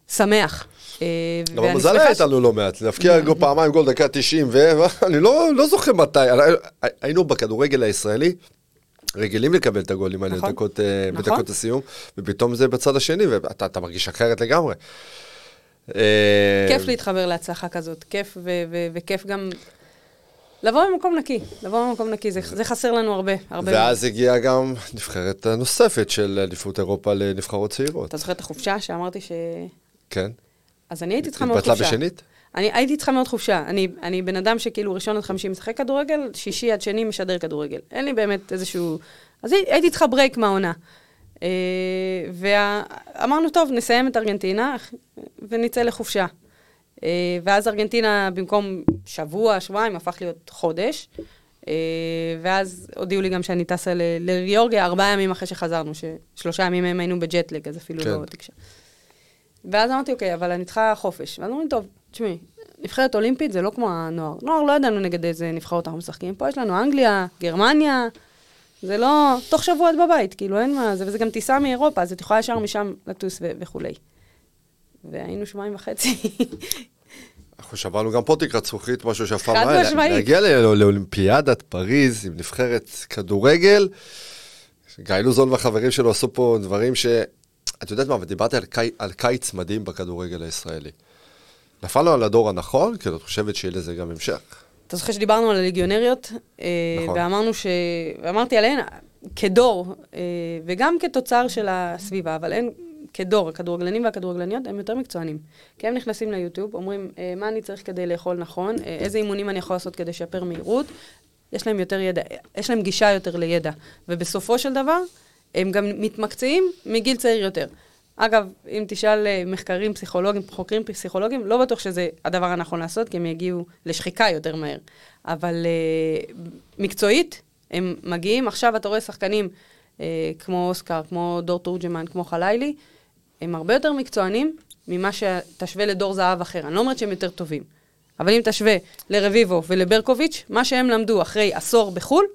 שמח. אה, אבל מזל איתנו לא מעט, להבקיע גול פעמיים גול דקה 90, ואני לא לא זוכר מתי, היינו בכדורגל הישראלי. רגילים לקבל את הגולים האלה נכון. בדקות, אה, נכון. בדקות הסיום, ופתאום זה בצד השני, ואתה אתה מרגיש אחרת לגמרי. אה, כיף להתחבר להצלחה כזאת, כיף ו- ו- וכיף גם לבוא ממקום נקי, לבוא ממקום נקי, זה, זה חסר לנו הרבה, הרבה. ואז הגיעה גם נבחרת נוספת של אליפות אירופה לנבחרות צעירות. אתה זוכר את החופשה שאמרתי ש... כן. אז אני הייתי צריכה מאוד התבטלה חופשה. בשנית? אני הייתי צריכה מאוד חופשה. אני, אני בן אדם שכאילו ראשון עד חמישי משחק כדורגל, שישי עד שני משדר כדורגל. אין לי באמת איזשהו... אז הי- הייתי צריכה ברייק מהעונה. אה, ואמרנו, טוב, נסיים את ארגנטינה ונצא לחופשה. אה, ואז ארגנטינה במקום שבוע, שבועיים, הפך להיות חודש. אה, ואז הודיעו לי גם שאני טסה לגיאורגיה ארבעה ימים אחרי שחזרנו, ששלושה ימים מהם היינו בג'טלג, אז אפילו כן. לא תקשר. ואז אמרתי, אוקיי, אבל אני צריכה חופש. ואז אמרתי, טוב, תשמעי, נבחרת אולימפית זה לא כמו הנוער. נוער לא ידענו נגד איזה נבחרות אנחנו משחקים. פה יש לנו אנגליה, גרמניה, זה לא... תוך שבוע את בבית, כאילו, אין מה זה, וזה גם טיסה מאירופה, אז את יכולה ישר משם לטוס ו- וכולי. והיינו שבועיים וחצי. אנחנו שברנו גם פה תקרת זכוכית, משהו שאף פעם חד לא היה. משמעית. להגיע לא- לאולימפיאדת פריז עם נבחרת כדורגל. גיא לוזון והחברים שלו עשו פה דברים ש... את יודעת מה, ודיברתי על, קי... על קיץ מדהים בכדורגל הישראלי. נפלנו על הדור הנכון, כי את חושבת שיהיה לזה גם המשך. אתה זוכר שדיברנו על הליגיונריות, אה, נכון. ואמרנו ש... ואמרתי עליהן, כדור, אה, וגם כתוצר של הסביבה, אבל הן כדור, הכדורגלנים והכדורגלניות הם יותר מקצוענים. כי הם נכנסים ליוטיוב, אומרים, אה, מה אני צריך כדי לאכול נכון, איזה אימונים אני יכול לעשות כדי לשפר מהירות, יש להם יותר ידע, יש להם גישה יותר לידע. ובסופו של דבר, הם גם מתמקצעים מגיל צעיר יותר. אגב, אם תשאל אה, מחקרים פסיכולוגיים, חוקרים פסיכולוגיים, לא בטוח שזה הדבר הנכון לעשות, כי הם יגיעו לשחיקה יותר מהר. אבל אה, מקצועית, הם מגיעים, עכשיו אתה רואה שחקנים אה, כמו אוסקר, כמו דור תורג'מן, כמו חלילי, הם הרבה יותר מקצוענים ממה שתשווה לדור זהב אחר. אני לא אומרת שהם יותר טובים, אבל אם תשווה לרביבו ולברקוביץ', מה שהם למדו אחרי עשור בחו"ל,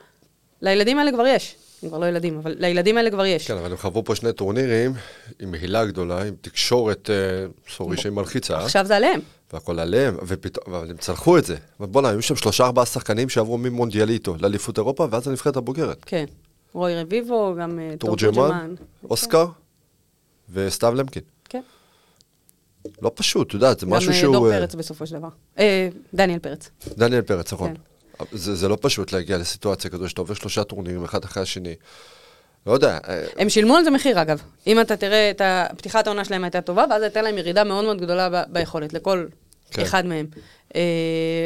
לילדים האלה כבר יש. הם כבר לא ילדים, אבל לילדים האלה כבר יש. כן, אבל הם חוו פה שני טורנירים עם מהילה גדולה, עם תקשורת, אה, סורי, שהיא מלחיצה. עכשיו זה עליהם. והכל עליהם, ופתאום, אבל הם צלחו את זה. אבל בוא'נה, היו שם שלושה ארבעה שחקנים שעברו ממונדיאליטו לאליפות אירופה, ואז לנבחרת הבוגרת. כן. רוי רביבו, גם אה, תורג'מן, אוסקר וסתיו למקין. כן. לא פשוט, את יודעת, זה גם משהו אה, שהוא... דור אה, פרץ בסופו של דבר. דניאל פרץ. דניאל פרץ, נכון. זה, זה לא פשוט להגיע לסיטואציה כזו שאתה עובר שלושה טורנירים, אחד אחרי השני. לא יודע, אה, הם שילמו על זה מחיר, אגב. אם אתה תראה את פתיחת העונה שלהם הייתה טובה, ואז הייתה להם ירידה מאוד מאוד גדולה ב- ביכולת, לכל כן. אחד מהם. אה,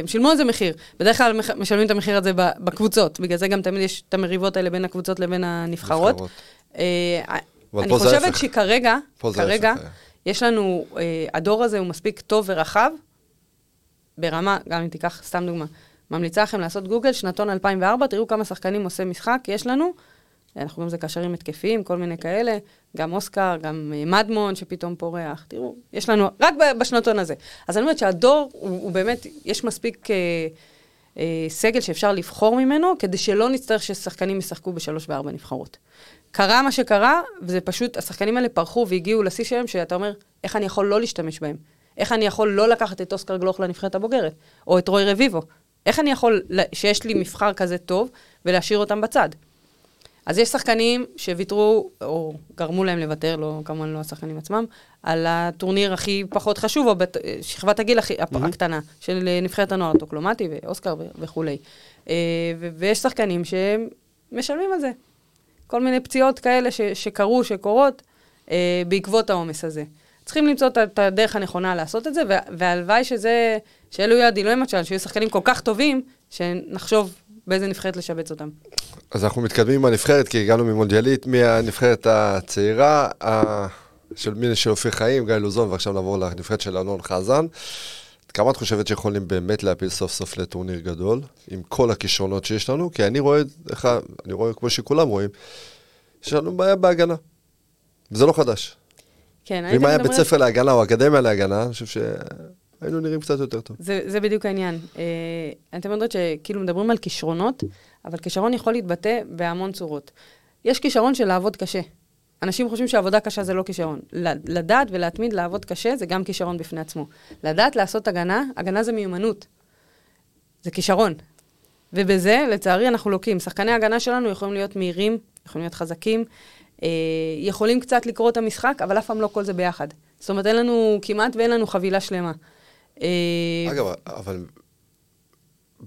הם שילמו על זה מחיר. בדרך כלל משלמים את המחיר הזה בקבוצות, בגלל זה גם תמיד יש את המריבות האלה בין הקבוצות לבין הנבחרות. נבחרות. אה, אני חושבת. שכרגע, כרגע. יש לנו, הדור הזה הוא מספיק טוב ורחב, ברמה, גם אם תיקח, סתם דוגמה, ממליצה לכם לעשות גוגל, שנתון 2004, תראו כמה שחקנים עושה משחק יש לנו. אנחנו קוראים לזה קשרים התקפיים, כל מיני כאלה, גם אוסקר, גם אה, מדמון שפתאום פורח, תראו, יש לנו, רק בשנתון הזה. אז אני אומרת שהדור, הוא, הוא באמת, יש מספיק אה, אה, סגל שאפשר לבחור ממנו, כדי שלא נצטרך ששחקנים ישחקו בשלוש וארבע נבחרות. קרה מה שקרה, וזה פשוט, השחקנים האלה פרחו והגיעו לשיא שלהם, שאתה אומר, איך אני יכול לא להשתמש בהם? איך אני יכול לא לקחת את אוסקר גלוך לנבחרת הבוגרת? או את רוי רביבו? איך אני יכול, שיש לי מבחר כזה טוב, ולהשאיר אותם בצד? אז יש שחקנים שוויתרו, או גרמו להם לוותר, לא, כמובן לא השחקנים עצמם, על הטורניר הכי פחות חשוב, או בת, שכבת הגיל הכי mm-hmm. הקטנה, של נבחרת הנוער, טוקלומטי ואוסקר ו- וכולי. אה, ו- ויש שחקנים שמשלמים על זה. כל מיני פציעות כאלה ש- שקרו, שקורות, אה, בעקבות העומס הזה. צריכים למצוא את הדרך הנכונה לעשות את זה, וה- והלוואי שזה, שאלו יהיו הדילמות שלנו, שיהיו שחקנים כל כך טובים, שנחשוב באיזה נבחרת לשבץ אותם. אז אנחנו מתקדמים עם הנבחרת, כי הגענו ממונדיאלית, מהנבחרת הצעירה, ה- של מי של אופיר חיים, גיא לוזון, ועכשיו נעבור לנבחרת של אלון חזן. כמה את חושבת שיכולים באמת להפיל סוף סוף לטורניר גדול, עם כל הכישרונות שיש לנו? כי אני רואה, איך, אני רואה כמו שכולם רואים, יש לנו בעיה בהגנה. וזה לא חדש. כן, ואם הייתם היה בית מדברים- ספר להגנה או אקדמיה להגנה, אני חושב שהיינו נראים קצת יותר טוב. זה, זה בדיוק העניין. אה, אתם יודעות שכאילו מדברים על כישרונות, אבל כישרון יכול להתבטא בהמון צורות. יש כישרון של לעבוד קשה. אנשים חושבים שעבודה קשה זה לא כישרון. לדעת ולהתמיד לעבוד קשה זה גם כישרון בפני עצמו. לדעת לעשות הגנה, הגנה זה מיומנות. זה כישרון. ובזה, לצערי, אנחנו לוקים. שחקני ההגנה שלנו יכולים להיות מהירים, יכולים להיות חזקים, אה, יכולים קצת לקרוא את המשחק, אבל אף פעם לא כל זה ביחד. זאת אומרת, אין לנו, כמעט ואין לנו חבילה שלמה. אה, אגב, אבל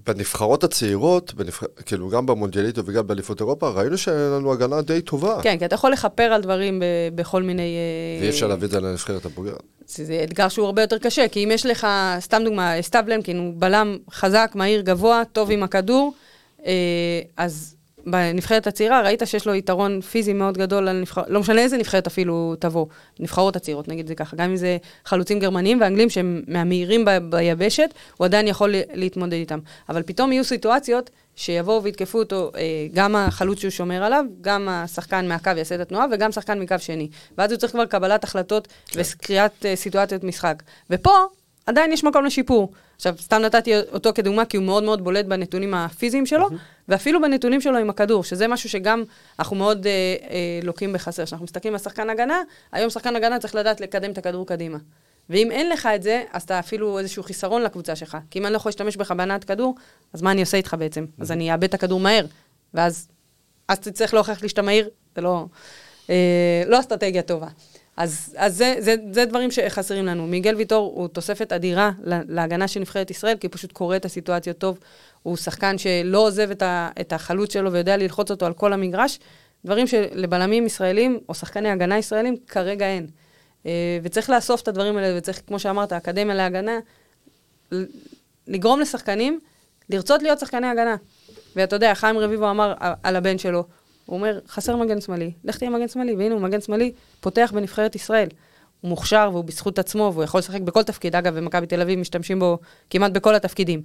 בנבחרות הצעירות, בנבח... כאילו גם במונדיאליטו וגם באליפות אירופה, ראינו שהיה לנו הגנה די טובה. כן, כי אתה יכול לכפר על דברים ב- בכל מיני... אה, ואי אפשר להביא את זה לנבחרת הבוגרת. זה אתגר שהוא הרבה יותר קשה, כי אם יש לך, סתם דוגמה, למקין הוא בלם חזק, מהיר, גבוה, טוב עם הכדור, אה, אז בנבחרת הצעירה ראית שיש לו יתרון פיזי מאוד גדול על נבחרת, לא משנה איזה נבחרת אפילו תבוא, נבחרות הצעירות, נגיד זה ככה, גם אם זה חלוצים גרמנים ואנגלים שהם מהמהירים ב- ביבשת, הוא עדיין יכול להתמודד איתם. אבל פתאום יהיו סיטואציות שיבואו ויתקפו אותו, אה, גם החלוץ שהוא שומר עליו, גם השחקן מהקו יעשה את התנועה, וגם שחקן מקו שני. ואז הוא צריך כבר קבלת החלטות וקריאת אה, סיטואציות משחק. ופה עדיין יש מקום לשיפור. עכשיו, סתם נתתי אותו כדוגמה, כי הוא מאוד מאוד בולט בנתונים הפיזיים שלו, ואפילו בנתונים שלו עם הכדור, שזה משהו שגם אנחנו מאוד אה, אה, לוקים בחסר. כשאנחנו מסתכלים על שחקן הגנה, היום שחקן הגנה צריך לדעת לקדם את הכדור קדימה. ואם אין לך את זה, אז אתה אפילו איזשהו חיסרון לקבוצה שלך. כי אם אני לא יכול להשתמש בך בהנעת כדור, אז מה אני עושה איתך בעצם? אז אני אאבד את הכדור מהר, ואז אז תצטרך להוכיח לי שאתה מהיר, זה לא, אה, לא אסטרטגיה טובה. אז, אז זה, זה, זה דברים שחסרים לנו. מיגל ויטור הוא תוספת אדירה לה- להגנה של נבחרת ישראל, כי הוא פשוט קורא את הסיטואציות טוב. הוא שחקן שלא עוזב את, ה, את החלוץ שלו ויודע ללחוץ אותו על כל המגרש. דברים שלבלמים ישראלים, או שחקני הגנה ישראלים, כרגע אין. אה, וצריך לאסוף את הדברים האלה, וצריך, כמו שאמרת, אקדמיה להגנה, לגרום לשחקנים לרצות להיות שחקני הגנה. ואתה יודע, חיים רביבו אמר על הבן שלו, הוא אומר, חסר מגן שמאלי, לך תהיה מגן שמאלי, והנה הוא מגן שמאלי, פותח בנבחרת ישראל. הוא מוכשר והוא בזכות עצמו, והוא יכול לשחק בכל תפקיד. אגב, במכבי תל אביב משתמשים בו כמעט בכל התפקידים.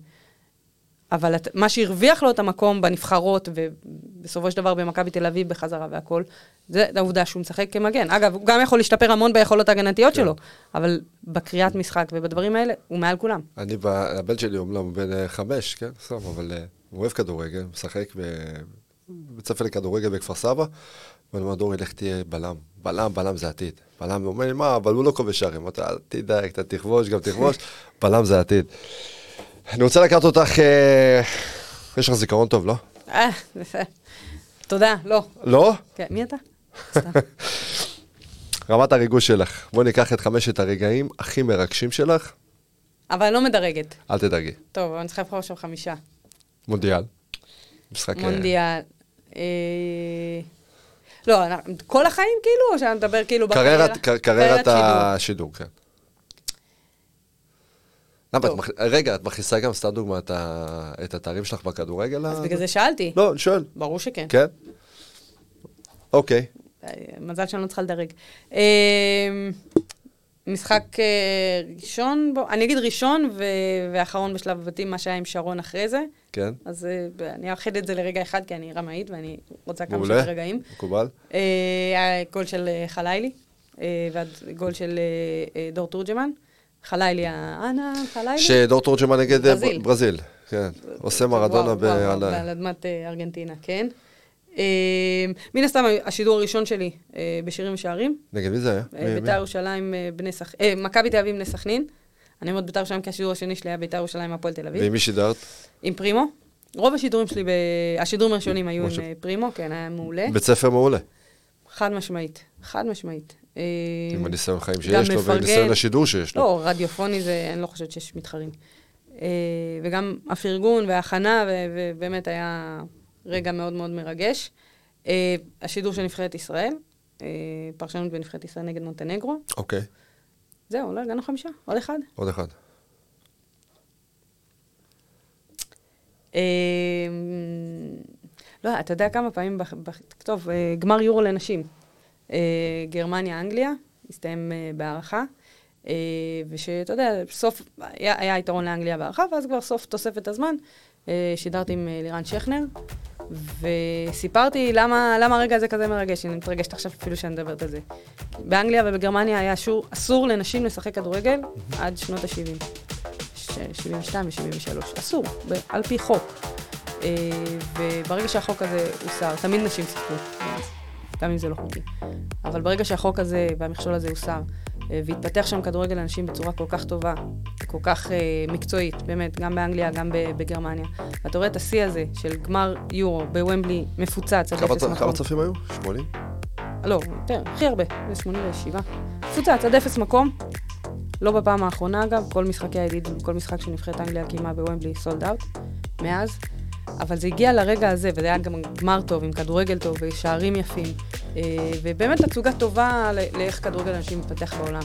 אבל את, מה שהרוויח לו את המקום בנבחרות, ובסופו של דבר במכבי תל אביב בחזרה והכל, זה העובדה שהוא משחק כמגן. אגב, הוא גם יכול להשתפר המון ביכולות ההגנתיות כן. שלו, אבל בקריאת משחק ובדברים האלה, הוא מעל כולם. אני, הבן שלי אומנם בן אה, חמש, כן, סתם, אבל אה, הוא אוהב כדורגל, משחק ב- בבית ספר לכדורגל בכפר סבא, ואני אומר, דורי, לך תהיה בלם. בלם, בלם זה עתיד. בלם אומר לי, מה, אבל הוא לא כובש שערים. אתה אל תדאג, אתה תכבוש, גם תכבוש, בלם זה עתיד. אני רוצה לקחת אותך, אה, יש לך זיכרון טוב, לא? אה, יפה. תודה, לא. לא? כן, מי אתה? רמת הריגוש שלך. בואי ניקח את חמשת הרגעים הכי מרגשים שלך, אבל אני לא מדרגת. אל תדאגי. טוב, אני צריכה לבחור עכשיו חמישה. מונדיאל. משחק... אה, מונדיאל. אה, לא, כל החיים כאילו, או שאני מדבר כאילו קריירת, קר- קריירת שידור? השידור, כן. למה, את טוב. מכ- רגע, את מכניסה גם, סתם דוגמא, את ה- את התארים שלך בכדורגל? אז ה- בגלל זה שאלתי. לא, אני שואל. ברור שכן. כן? אוקיי. אה, מזל שאני לא צריכה לדרג. אה, משחק אה, ראשון, בוא, אני אגיד ראשון ו- ואחרון בשלב הבתים, מה שהיה עם שרון אחרי זה. כן. אז אה, אני אאחד את זה לרגע אחד, כי אני רמאית ואני רוצה כמה. שיותר רגעים. מקובל? אה, גול של אה, חלילי, אה, וגול של אה, אה, דור תורג'מן. חלילי, אנה חלילי. שדור תורג'מן נגד אה, ברזיל. ברזיל. כן. עושה מרדונה על אדמת אה, ארגנטינה, כן. אה, מן הסתם, השידור הראשון שלי אה, בשירים ושערים. נגד מי זה היה? אה? ביתר ירושלים, אה, בני סכ... אה, מכבי תל אביב, בני סכנין. אני אומרת ביתר ירושלים כי השידור השני שלי היה ביתר ירושלים, הפועל תל אביב. ועם מי שידרת? עם פרימו. רוב השידורים שלי. השידורים הראשונים היו עם פרימו, כן, היה מעולה. בית ספר מעולה. חד משמעית, חד משמעית. עם הניסיון חיים שיש לו, מפרגן. וניסיון השידור שיש לו. לא, רדיופוני זה, אני לא חושבת שיש מתחרים. וגם הפרגון וההכנה, ובאמת היה רגע מאוד מאוד מרגש. אה, השידור של נבחרת ישראל, אה, פרשנות בנבחרת ישראל נגד מונטנגרו. אוקיי, זהו, לא הגענו חמישה, עוד אחד. עוד אחד. אה, לא, אתה יודע כמה פעמים, טוב, גמר יורו לנשים. אה, גרמניה, אנגליה, הסתיים בהערכה. ושאתה יודע, סוף, היה, היה יתרון לאנגליה בהערכה, ואז כבר סוף תוספת הזמן, שידרתי עם לירן שכנר, וסיפרתי למה, למה הרגע הזה כזה מרגש, אני מתרגשת עכשיו אפילו שאני מדברת על זה. באנגליה ובגרמניה היה אסור, אסור לנשים לשחק כדורגל עד שנות ה-70. 72 ו-73, אסור, על פי חוק. אה, וברגע שהחוק הזה הוסר, תמיד נשים שיחקו, גם אם זה לא חוקי. אבל ברגע שהחוק הזה והמכשול הזה הוסר, והתפתח שם כדורגל לנשים בצורה כל כך טובה, כל כך אה, מקצועית, באמת, גם באנגליה, גם בגרמניה, ואתה רואה את השיא הזה של גמר יורו בוומבלי מפוצץ עד אפס מקום. כמה צופים היו? 80? לא, יותר, הכי הרבה, זה 87. מפוצץ עד אפס מקום. לא בפעם האחרונה אגב, כל משחקי הידיד, כל משחק שנבחרת אנגליה קיימה בוומבלי סולד אאוט, מאז. אבל זה הגיע לרגע הזה, וזה היה גם גמר טוב, עם כדורגל טוב, ושערים יפים. אה, ובאמת תצוגה טובה לאיך כדורגל אנשים מתפתח בעולם.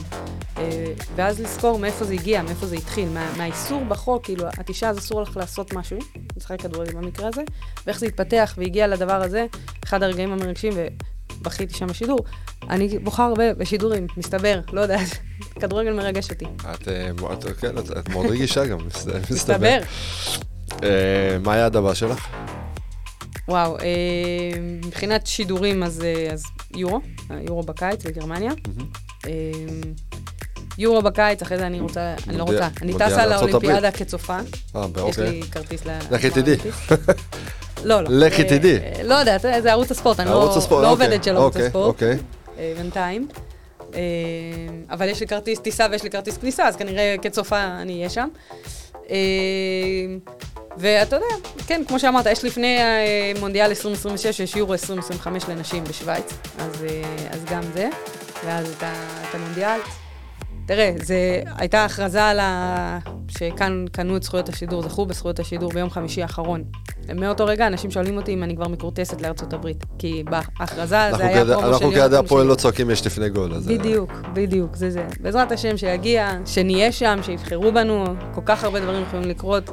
אה, ואז לזכור מאיפה זה הגיע, מאיפה זה התחיל, מה, מהאיסור בחוק, כאילו, את אישה אז אסור לך לעשות משהו, לשחק כדורגל במקרה הזה, ואיך זה התפתח והגיע לדבר הזה, אחד הרגעים המרגשים, ובכיתי שם בשידור. אני בוכה הרבה בשידורים, מסתבר, לא יודעת, כדורגל מרגש אותי. את, אה, מאוד- כן, את- את מאוד רגישה גם, מסתבר. מסתבר. אה, מה היעד הבא שלך? וואו, אה, מבחינת שידורים, אז, אה, אז יורו, יורו בקיץ בגרמניה. אה, יורו בקיץ, אחרי זה אני רוצה, אני לא רוצה, אני טסה לאולימפיאדה כצופה. אה, יש אוקיי. לי כרטיס ל... לכי תדעי. לא, לא. לכי תדעי. לא יודעת, זה ערוץ הספורט, אני לא לא אוקיי, עובדת של ערוץ אוקיי, הספורט. בינתיים. אבל יש לי כרטיס טיסה ויש לי כרטיס כניסה, אז כנראה כצופה אני אהיה שם. ואתה יודע, כן, כמו שאמרת, יש לפני אה, מונדיאל 2026, יש יורו 2025 לנשים בשוויץ, אז, אה, אז גם זה, ואז את, את המונדיאל. תראה, זה הייתה הכרזה על ה... שכאן קנו את זכויות השידור, זכו בזכויות השידור ביום חמישי האחרון. מאותו רגע אנשים שואלים אותי אם אני כבר מכורטסת לארצות הברית, כי בהכרזה זה היה פרומו של אנחנו חמישי. הפועל לא צועקים יש לפני גול. אז, בדיוק, בדיוק, זה זה. בעזרת השם שיגיע, שנהיה שם, שיבחרו בנו, כל כך הרבה דברים יכולים לקרות.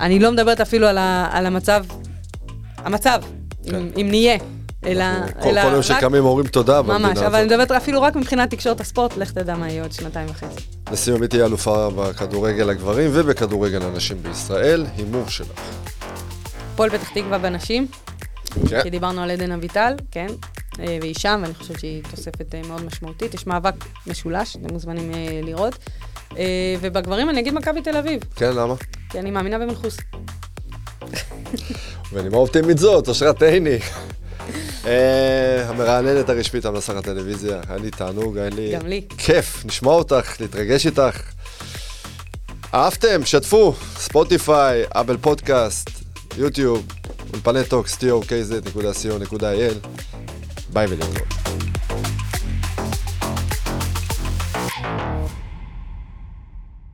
אני לא מדברת אפילו על, ה, על המצב, המצב, כן. אם, אם נהיה, אלא, כל אלא כל יום שקמים אומרים תודה במדינה ממש, הזאת. אבל אני מדברת אפילו רק מבחינת תקשורת הספורט, לך תדע מה יהיה עוד שנתיים וחצי. לסיום, מי תהיה אלופה בכדורגל הגברים ובכדורגל הנשים בישראל? הימור שלך. הפועל פתח תקווה בנשים, כן. כי דיברנו על עדן אביטל, כן, אה, והיא שם, ואני חושבת שהיא תוספת אה, מאוד משמעותית. יש מאבק משולש, אתם מוזמנים אה, לראות. אה, ובגברים אני אגיד מכבי תל אביב, כן, למה? כי אני מאמינה במנחוס. ובנימה אופטימית זאת, אשרת עיני. אה, המרעננת הרשמית על מסך הטלוויזיה, היה לי תענוג, היה לי... גם לי. כיף, לשמוע אותך, להתרגש איתך. אהבתם? שתפו, ספוטיפיי, אפל פודקאסט, יוטיוב, אולפני טוקס, tokz.co.il. ביי ולהתראות.